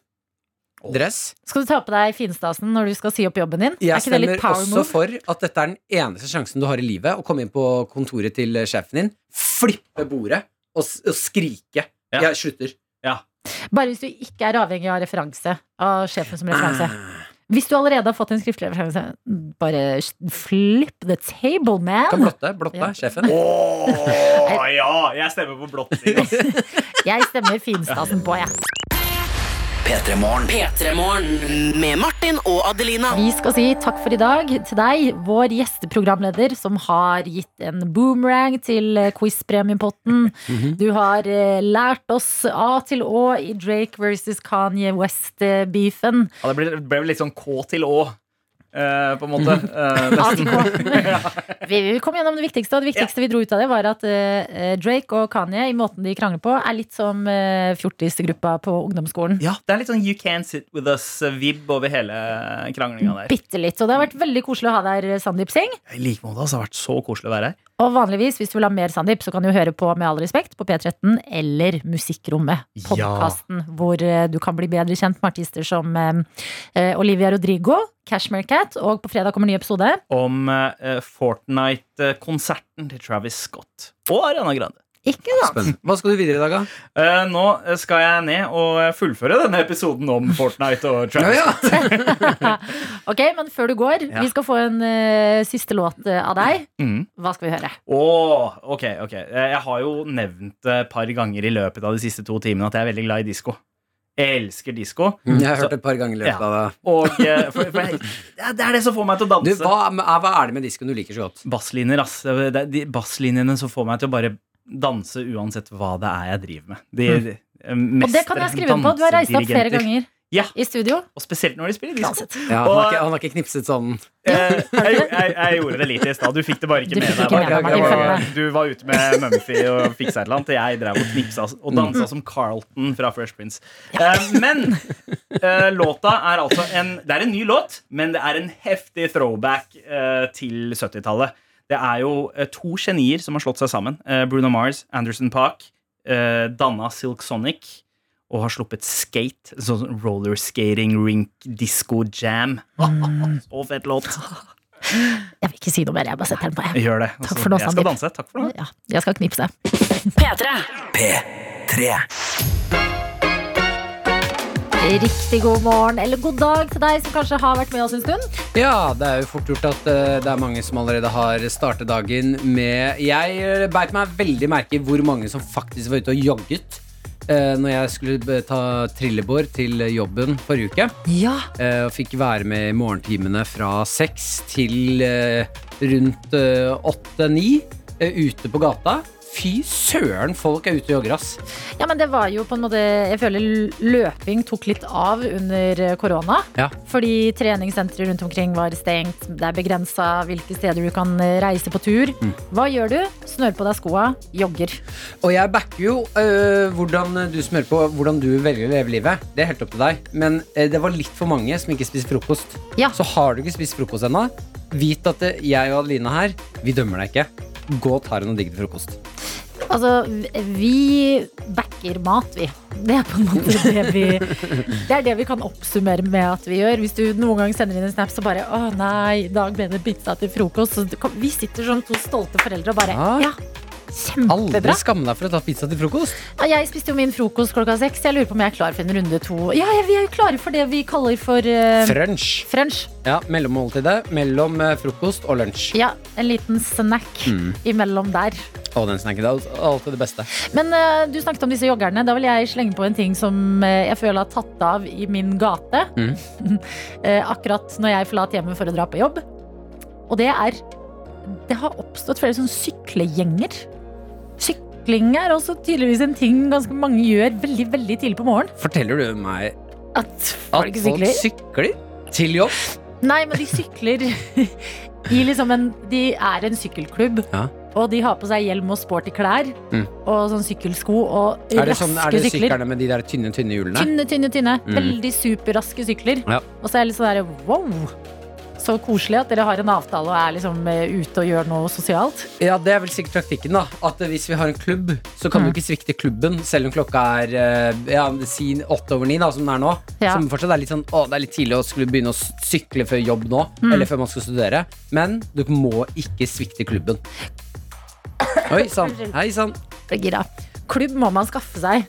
Dress. Skal du ta på deg finstasen når du skal si opp jobben din? Jeg er ikke det stemmer litt power også move? for at dette er den eneste sjansen du har i livet, å komme inn på kontoret til sjefen din, flippe bordet og, og skrike. Ja. Jeg slutter. Bare hvis du ikke er avhengig av referanse. Av sjefen som referanse. Ah. Hvis du allerede har fått en skriftlig referanse, bare flip the table, man. Kan blotte. Blotte Ja. sjefen. Åh, ja! Jeg stemmer på blotting. Jeg stemmer finstasen på, jeg. P3 Morgen. P3morgen. Med Martin og Adelina. Vi skal si takk for i dag til deg, vår gjesteprogramleder, som har gitt en boomerang til eh, quizpremiepotten. -hmm. Du har eh, lært oss A til Å i Drake versus Kanye West-beefen. Ja, det ble, ble litt sånn K til Å, eh, på en måte. Uh, A til nesten. K. Vi, vi kom gjennom det viktigste, og det viktigste vi dro ut av det, var at uh, Drake og Kanye, i måten de krangler på, er litt som uh, fjortisgruppa på ungdomsskolen. Ja, det er litt sånn You Can't Sit With Us-vib over hele kranglinga der. Bitte litt. Og det har vært veldig koselig å ha deg her, Sandeep Singh. I like måte. Altså, det har vært så koselig å være her. Og vanligvis, hvis du vil ha mer Sandeep, så kan du høre på Med all respekt på P13 eller Musikkrommet. Ja. Hvor du kan bli bedre kjent med artister som Olivia Rodrigo, Cashmere Cat, og på fredag kommer ny episode. Om eh, Fortnite-konserten til Travis Scott og Ariana Grande. Ikke sant? Hva skal du videre i dag, da? Eh, nå skal jeg ned og fullføre denne episoden om Fortnite og Travis Ja, Scott. ja. Ok, men før du går, Ja. vi skal få en eh, siste låt eh, av deg. Mm. Hva skal vi høre? Åh, ok, ok. Eh, Jeg har jo nevnt et par ganger i løpet av de siste to timene at jeg er veldig glad i disko. Jeg elsker disko. Mm, Jeg har Så- hørt det et par ganger i løpet Ja. av det. Og eh, for, for jeg, Det er det som får meg til å Du, danse. hva, er- hva er det med diskoen du liker så godt? Basslinjer, ass. Det er de basslinjene som får meg til å bare danse uansett hva det er jeg driver med. De, eh, Og det kan jeg skrive på. Du har reist opp flere ganger Ja. i studio. Og spesielt når de spiller disko. Ja, han, har ikke, han har ikke knipset sånn Eh, jeg, jeg, jeg gjorde det litt i stad. Du fikk det bare ikke Du med deg. ikke med deg, var- Du var ute med Mumphy og fiksa et eller annet. og Jeg drev og knipsa og Mm. som Carlton fra Fresh Prince. Eh, men eh, låta er altså en Det er en ny låt, men det er en heftig throwback eh, til 70-tallet. Det er jo eh, to genier som har slått seg sammen. Eh, Bruno Mars, Anderson Park, eh, danna Silk Sonic og har sluppet Skate. Sånn roller skating, rink, disco jam. Mm. Så fett låt. Jeg vil ikke si noe mer, jeg bare setter den på. Jeg. Gjør det. Takk for nå, jeg skal danse. Takk for nå. Ja, jeg skal knipse. P3. P3. Riktig god morgen eller god dag til deg som kanskje har vært med oss en stund. Ja, det er jo fort gjort at eh, det er mange som allerede har startet dagen med Jeg uh, beit meg veldig merke i hvor mange som faktisk var ute og jogget. Eh, når jeg skulle ta trillebår til jobben forrige uke. Ja, eh, og fikk være med i morgentimene fra seks til eh, rundt åtte-ni ute på gata. Fy søren, folk er ute og jogger, ass. ja, men det var jo på en måte Jeg føler løping tok litt av under eh, korona. Ja. Fordi treningssentre rundt omkring var stengt. Det er begrensa hvilke steder du kan eh, reise på tur. Mm. Hva gjør du? Snør på deg skoa, jogger. Og jeg backer jo øh, hvordan du smører på hvordan du velger å leve livet. Det er helt opp til deg. Men øh, det var litt for mange som ikke spiser frokost. Ja. Så har du ikke spist frokost ennå, vit at øh, jeg og Adelina her, vi dømmer deg ikke. Gå og ta deg noe digg til frokost. Altså, vi backer mat, vi. Det er på en måte det vi Det er det vi kan oppsummere med at vi gjør. Hvis du noen gang sender inn en snap, så bare Å nei, i dag ble det pizza til frokost. Så vi sitter som to stolte foreldre og bare Ja. Ja, kjempebra. Aldri skam deg for å ta pizza til frokost. Ja, jeg spiste jo min frokost klokka seks. Jeg lurer på om jeg er klar for en runde to. Ja, vi er jo klare for det vi kaller for uh, French. French. Ja, mellommåltidet mellom øh, frokost og lunsj. Ja, en liten snack imellom der. Og den snacken er alltid det beste. Men uh, du snakket om disse joggerne. Da vil jeg slenge på en ting som eh, jeg føler har tatt av i min gate. Eh, akkurat når jeg forlater hjemmet for å dra på jobb. Og det er Det har oppstått flere sånne syklegjenger. Sykling er også tydeligvis en ting ganske mange gjør veldig veldig tidlig på morgenen. Forteller du meg At at folk folk sykler. sykler til jobb? Nei, men de sykler i liksom en De er en sykkelklubb. Ja. Og de har på seg hjelm og sporty klær Mm. og sånn sykkelsko og Er det, raske sånn, er det sykler. syklene med de der tynne, tynne hjulene? Tynne, tynne, tynne. Mm. Veldig superraske sykler. Ja. Og så er det litt sånn der wow. Så koselig at dere har en avtale og er liksom eh, ute og gjør noe sosialt. Ja, det er vel sikkert taktikken, da. At eh, hvis vi har en klubb, så kan Mm. du ikke svikte klubben, selv om klokka er eh, ja, si åtte over ni, da, som den er nå. Ja. Som fortsatt er litt sånn å, det er litt tidlig å skulle begynne å sykle før jobb nå, Mm. eller før man skal studere. Men du må ikke svikte klubben. Oi sann. Hei sann. Klubb må man skaffe seg.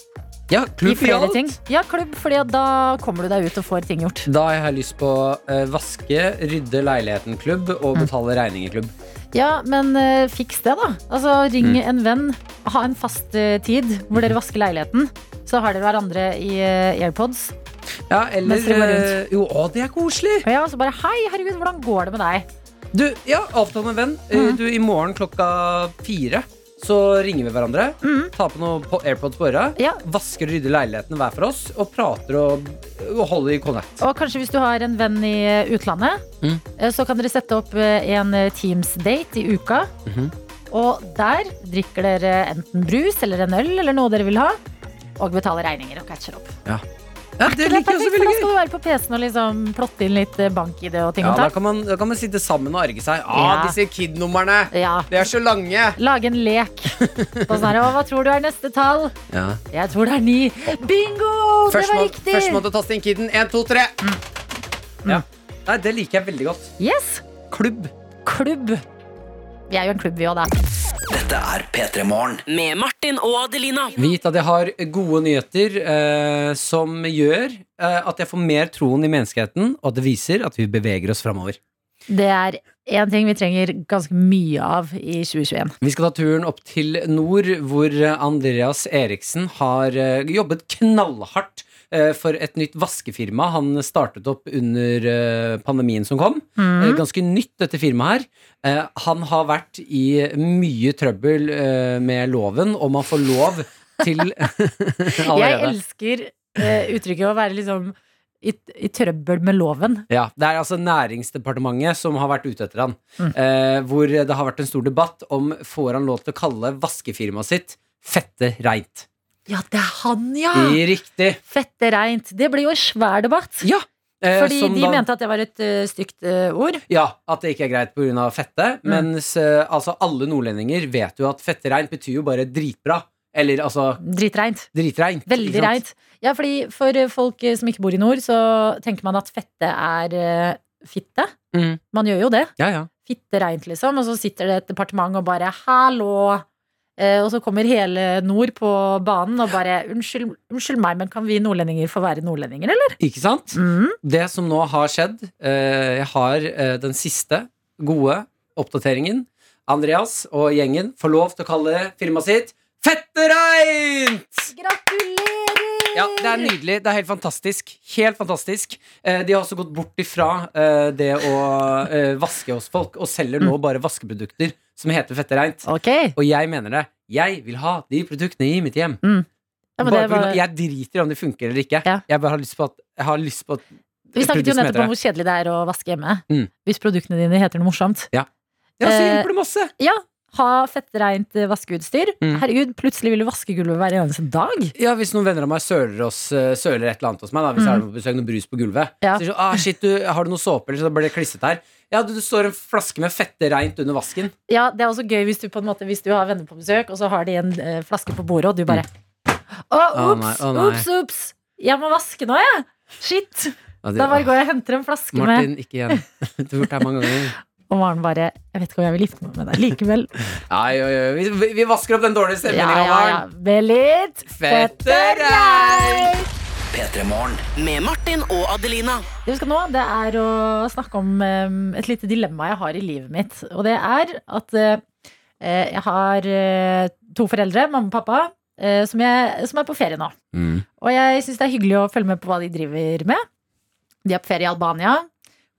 Ja, klubb for alt. ting. Ja, klubb, fordi da kommer du deg ut og får ting gjort. Da har jeg lyst på uh, vaske, rydde leiligheten-klubb Mm. og betale regninger-klubb. Ja, men uh, fiks det, da. Altså, ring Mm. en venn. Ha en fast uh, tid hvor dere vasker leiligheten. Så har dere hverandre i AirPods. Ja, eller Jo, å, det er koselig! Ja, så bare Hei, herregud, hvordan går det med deg? Du, ja, avtale med venn. Mhm. Du, I morgen klokka fire så ringer vi hverandre. Tar på noe på AirPods på øra. Ja. Vasker og rydder leiligheten hver for oss. Og prater og, og holder i connect. Og kanskje hvis du har en venn i eh, utlandet, Mm. så kan dere sette opp eh, en Teams-date i uka. Mhm. Og der drikker dere enten brus eller en øl eller noe dere vil ha. Og betaler regninger og catcher opp. Ja, det Det er liker jeg også veldig gøy. da skal du være på PC-en og liksom plotte inn litt eh, bank-ID og ting Ja, og da, kan man, da kan man sitte sammen og arge seg. Ah, Ja. disse KID-numrene! Ja. De er så lange! Lage en lek. Sånn hva tror du er neste tall? Ja. Jeg tror det er ni. Bingo! Først, det var må, riktig! først må du taste inn KID-en. Én, to, tre. Ja. Nei, det liker jeg veldig godt. Yes! Klubb. Klubb. Vi er jo en klubb, vi òg, da. Dette er P3 Morgen. Med Martin og Adelina. Vit at jeg har gode nyheter eh, som gjør eh, at jeg får mer troen i menneskeheten, og at det viser at vi beveger oss framover. Det er én ting vi trenger ganske mye av i 2021. Vi skal ta turen opp til nord, hvor Andreas Eriksen har eh, jobbet knallhardt for et nytt vaskefirma han startet opp under eh, pandemien som kom. Mm. Ganske nytt, dette firmaet her. Eh, Han har vært i mye trøbbel eh, med loven, og man får lov til Jeg elsker eh, uttrykket å være liksom i, i trøbbel med loven. Ja, Det er altså Næringsdepartementet som har vært ute etter han. Eh, hvor det har vært en stor debatt om får han lov til å kalle vaskefirmaet sitt Fette Reint. Ja, det er han, ja! Riktig. Fette reint. Det blir jo en svær debatt. Ja. Eh, Fordi de da- mente at det var et uh, stygt uh, ord. Ja, at det ikke er greit pga. fette. Mm. Mens uh, altså, alle nordlendinger vet jo at fettereint betyr jo bare dritbra. Eller altså Dritreint. dritreint. Veldig reint. Ja, fordi for eh, folk eh, som ikke bor i nord, så tenker man at fette er eh, fitte. Mm. Man gjør jo det. Ja, ja. Fitte reint, liksom. Og så sitter det et departement og bare 'hallo'. Eh, og så kommer hele nord på banen og bare 'unnskyld, unnskyld meg, men kan vi nordlendinger få være nordlendinger', eller? Ikke sant? Mm. Det som nå har skjedd eh, Jeg har eh, den siste gode oppdateringen. Andreas og gjengen får lov til å kalle firmaet sitt Fettereint! Gratulerer! Ja, Det er nydelig. Det er helt fantastisk. Helt fantastisk. Eh, de har også gått bort ifra eh, det å eh, vaske hos folk, og selger nå bare vaskeprodukter som heter Fettereint. Okay. Og jeg mener det. Jeg vil ha de produktene i mitt hjem. Ja, men bare det var, Jeg driter i om de funker eller ikke. Ja. Jeg bare har lyst på at, jeg har lyst på at vi snakket jo nettopp om hvor kjedelig det er å vaske hjemme. Mm. Hvis produktene dine heter noe morsomt. Ja, så Eh, hjelper det masse. Ja, ha fettreint vaskeutstyr. Mm. Herregud, plutselig vil du vaske gulvet hver eneste dag. Ja, Hvis noen venner av meg søler, oss, eh, søler et eller annet hos meg, da, hvis jeg har på besøk noe brus på gulvet, Mm. Ja. så sier de sånn, ah, shit, du, har du noe såpe, eller så blir det klissete her. Ja, du, du, står en flaske med fette reint under vasken. Ja, Det er også gøy hvis du på en måte Hvis du har venner på besøk, og så har de en eh, flaske på bordet, og du bare Å, Å, ops, nei. ops, ops! Jeg må vaske nå, jeg! Shit! Ja, det, Da bare går jeg og henter en flaske med Martin, ikke igjen. Du har gjort det her mange ganger. Og Maren bare Jeg vet ikke om jeg vil gifte meg med deg likevel. Ai, oi, oi, vi, vi- vasker opp den dårlige Ja, stemninga, ja, ja. Med litt fetterei! Med Martin og Adelina. Det vi skal nå, det er å snakke om eh, et lite dilemma jeg har i livet mitt. Og det er at eh, jeg har eh, to foreldre, mamma og pappa, eh, som, jeg, som er på ferie nå. Mm. Og jeg syns det er hyggelig å følge med på hva de driver med. De er på ferie i Albania.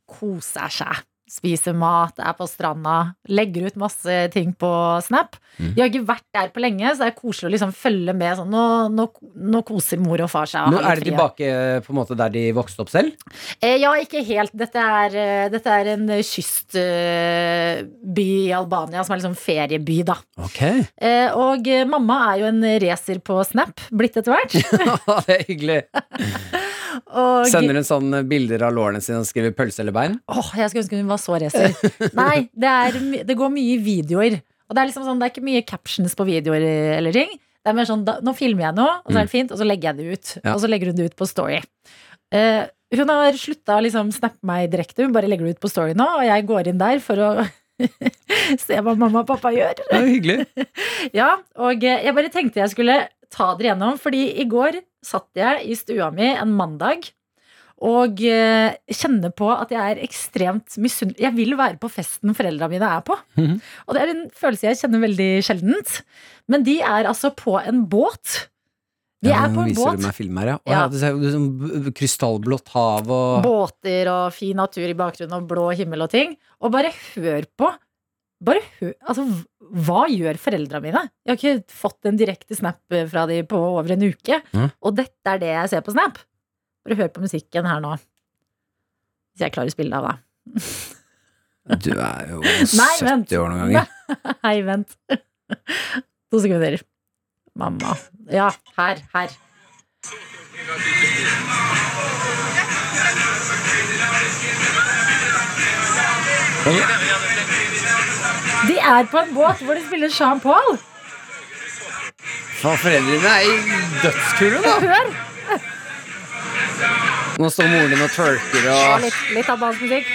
Koser seg. Spiser mat, er på stranda, legger ut masse ting på Snap. Mm. De har ikke vært der på lenge, så det er koselig å liksom følge med. Sånn, nå, nå, nå koser mor og far seg. Nå er de tilbake eh, på en måte der de vokste opp selv? Eh, ja, ikke helt. Dette er, eh, dette er en eh, kystby i Albania som er liksom ferieby, da. Okay. Eh, og eh, mamma er jo en racer på Snap, blitt etter hvert. Det er hyggelig. Og, Sender hun sånn bilder av lårene sine og skriver pølse eller bein? Åh, jeg skulle ønske hun var så racer. Nei, det, er, det går mye videoer. Og det er liksom sånn, det er ikke mye captions på videoer eller ting. Det er mer sånn, da, Nå filmer jeg noe, og så er det fint, og så legger jeg det ut. Ja. Og så legger hun det ut på Story. Uh, hun har slutta å liksom snappe meg direkte, hun bare legger det ut på Story nå, og jeg går inn der for å se hva mamma og pappa gjør. Det er hyggelig. Ja, og eh, jeg bare tenkte jeg skulle ta dere gjennom, fordi i går satt jeg i stua mi en mandag og eh, kjenner på at jeg er ekstremt misunnelig. Jeg vil være på festen foreldra mine er på. Mhm. Og det er en følelse jeg kjenner veldig sjeldent. Men de er altså på en båt. De Ja, er på en viser båt. du meg film her, ja. Og Ja. ja. Det ser ut som b- krystallblått hav og Båter og fin natur i bakgrunnen og blå himmel og ting. Og bare hør på bare hør, altså, Hva gjør foreldra mine? Jeg har ikke fått en direkte snap fra de på over en uke. Mm. Og dette er det jeg ser på Snap. Bare hør på musikken her nå. Hvis jeg klarer å spille det av, da. Du er jo Nei, 70 år noen ganger. Nei, vent. To sekunder. Mamma. Ja, her. Her. De er på en båt hvor de spiller Jean Paul. Faen, foreldrene er i dødskule, da. Hør! Nå står moren din og twerker Og litt, litt albansk musikk.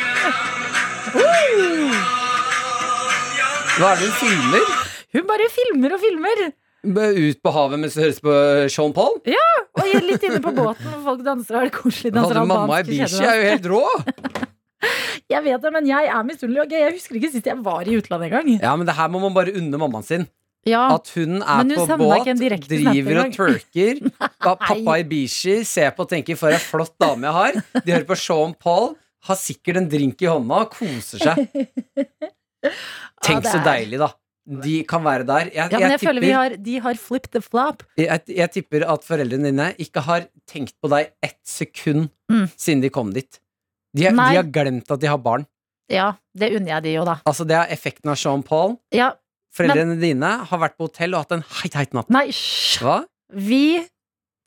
Hva er det hun filmer? Hun bare filmer og filmer. Ut på havet mens det høres på Sean Paul? Ja, Og litt inne på båten hvor folk danser. Og har det koselig danser Hadde mamma i Ibishi er jo helt rå! Jeg vet det, men jeg er misunnelig. Okay, Jeg husker ikke sist jeg var i utlandet engang. Ja, men det her må man bare unne mammaen sin. Ja, At hun er hun på båt, driver og twerker. Pappa pappa Ibishi ser på og tenker 'for ei flott dame jeg har'. De hører på Sean Paul, har sikkert en drink i hånda og koser seg. Tenk så deilig, da. De kan være der. Jeg, ja men jeg, jeg føler vi har, de har flipped the flop. jeg, jeg tipper at foreldrene dine ikke har tenkt på deg ett sekund Mm. siden de kom dit. De, de har glemt at de har barn. Ja, det unner jeg de jo, da. Altså Det er effekten av Sean Paul. Ja, Foreldrene dine har vært på hotell og hatt en heit, heit natt. nei, hysj! Vi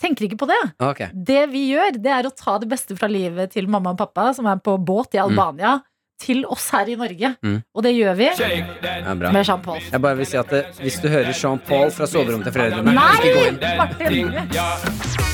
tenker ikke på det. Okay. Det vi gjør, det er å ta det beste fra livet til mamma og pappa, som er på båt i Albania, til oss her i Norge. Mm. Og det gjør vi Det er med Jean Paul. Jeg bare vil si at det, Hvis du hører Sean Paul fra soverommet til foreldrene Nei! ikke gå inn. Martin!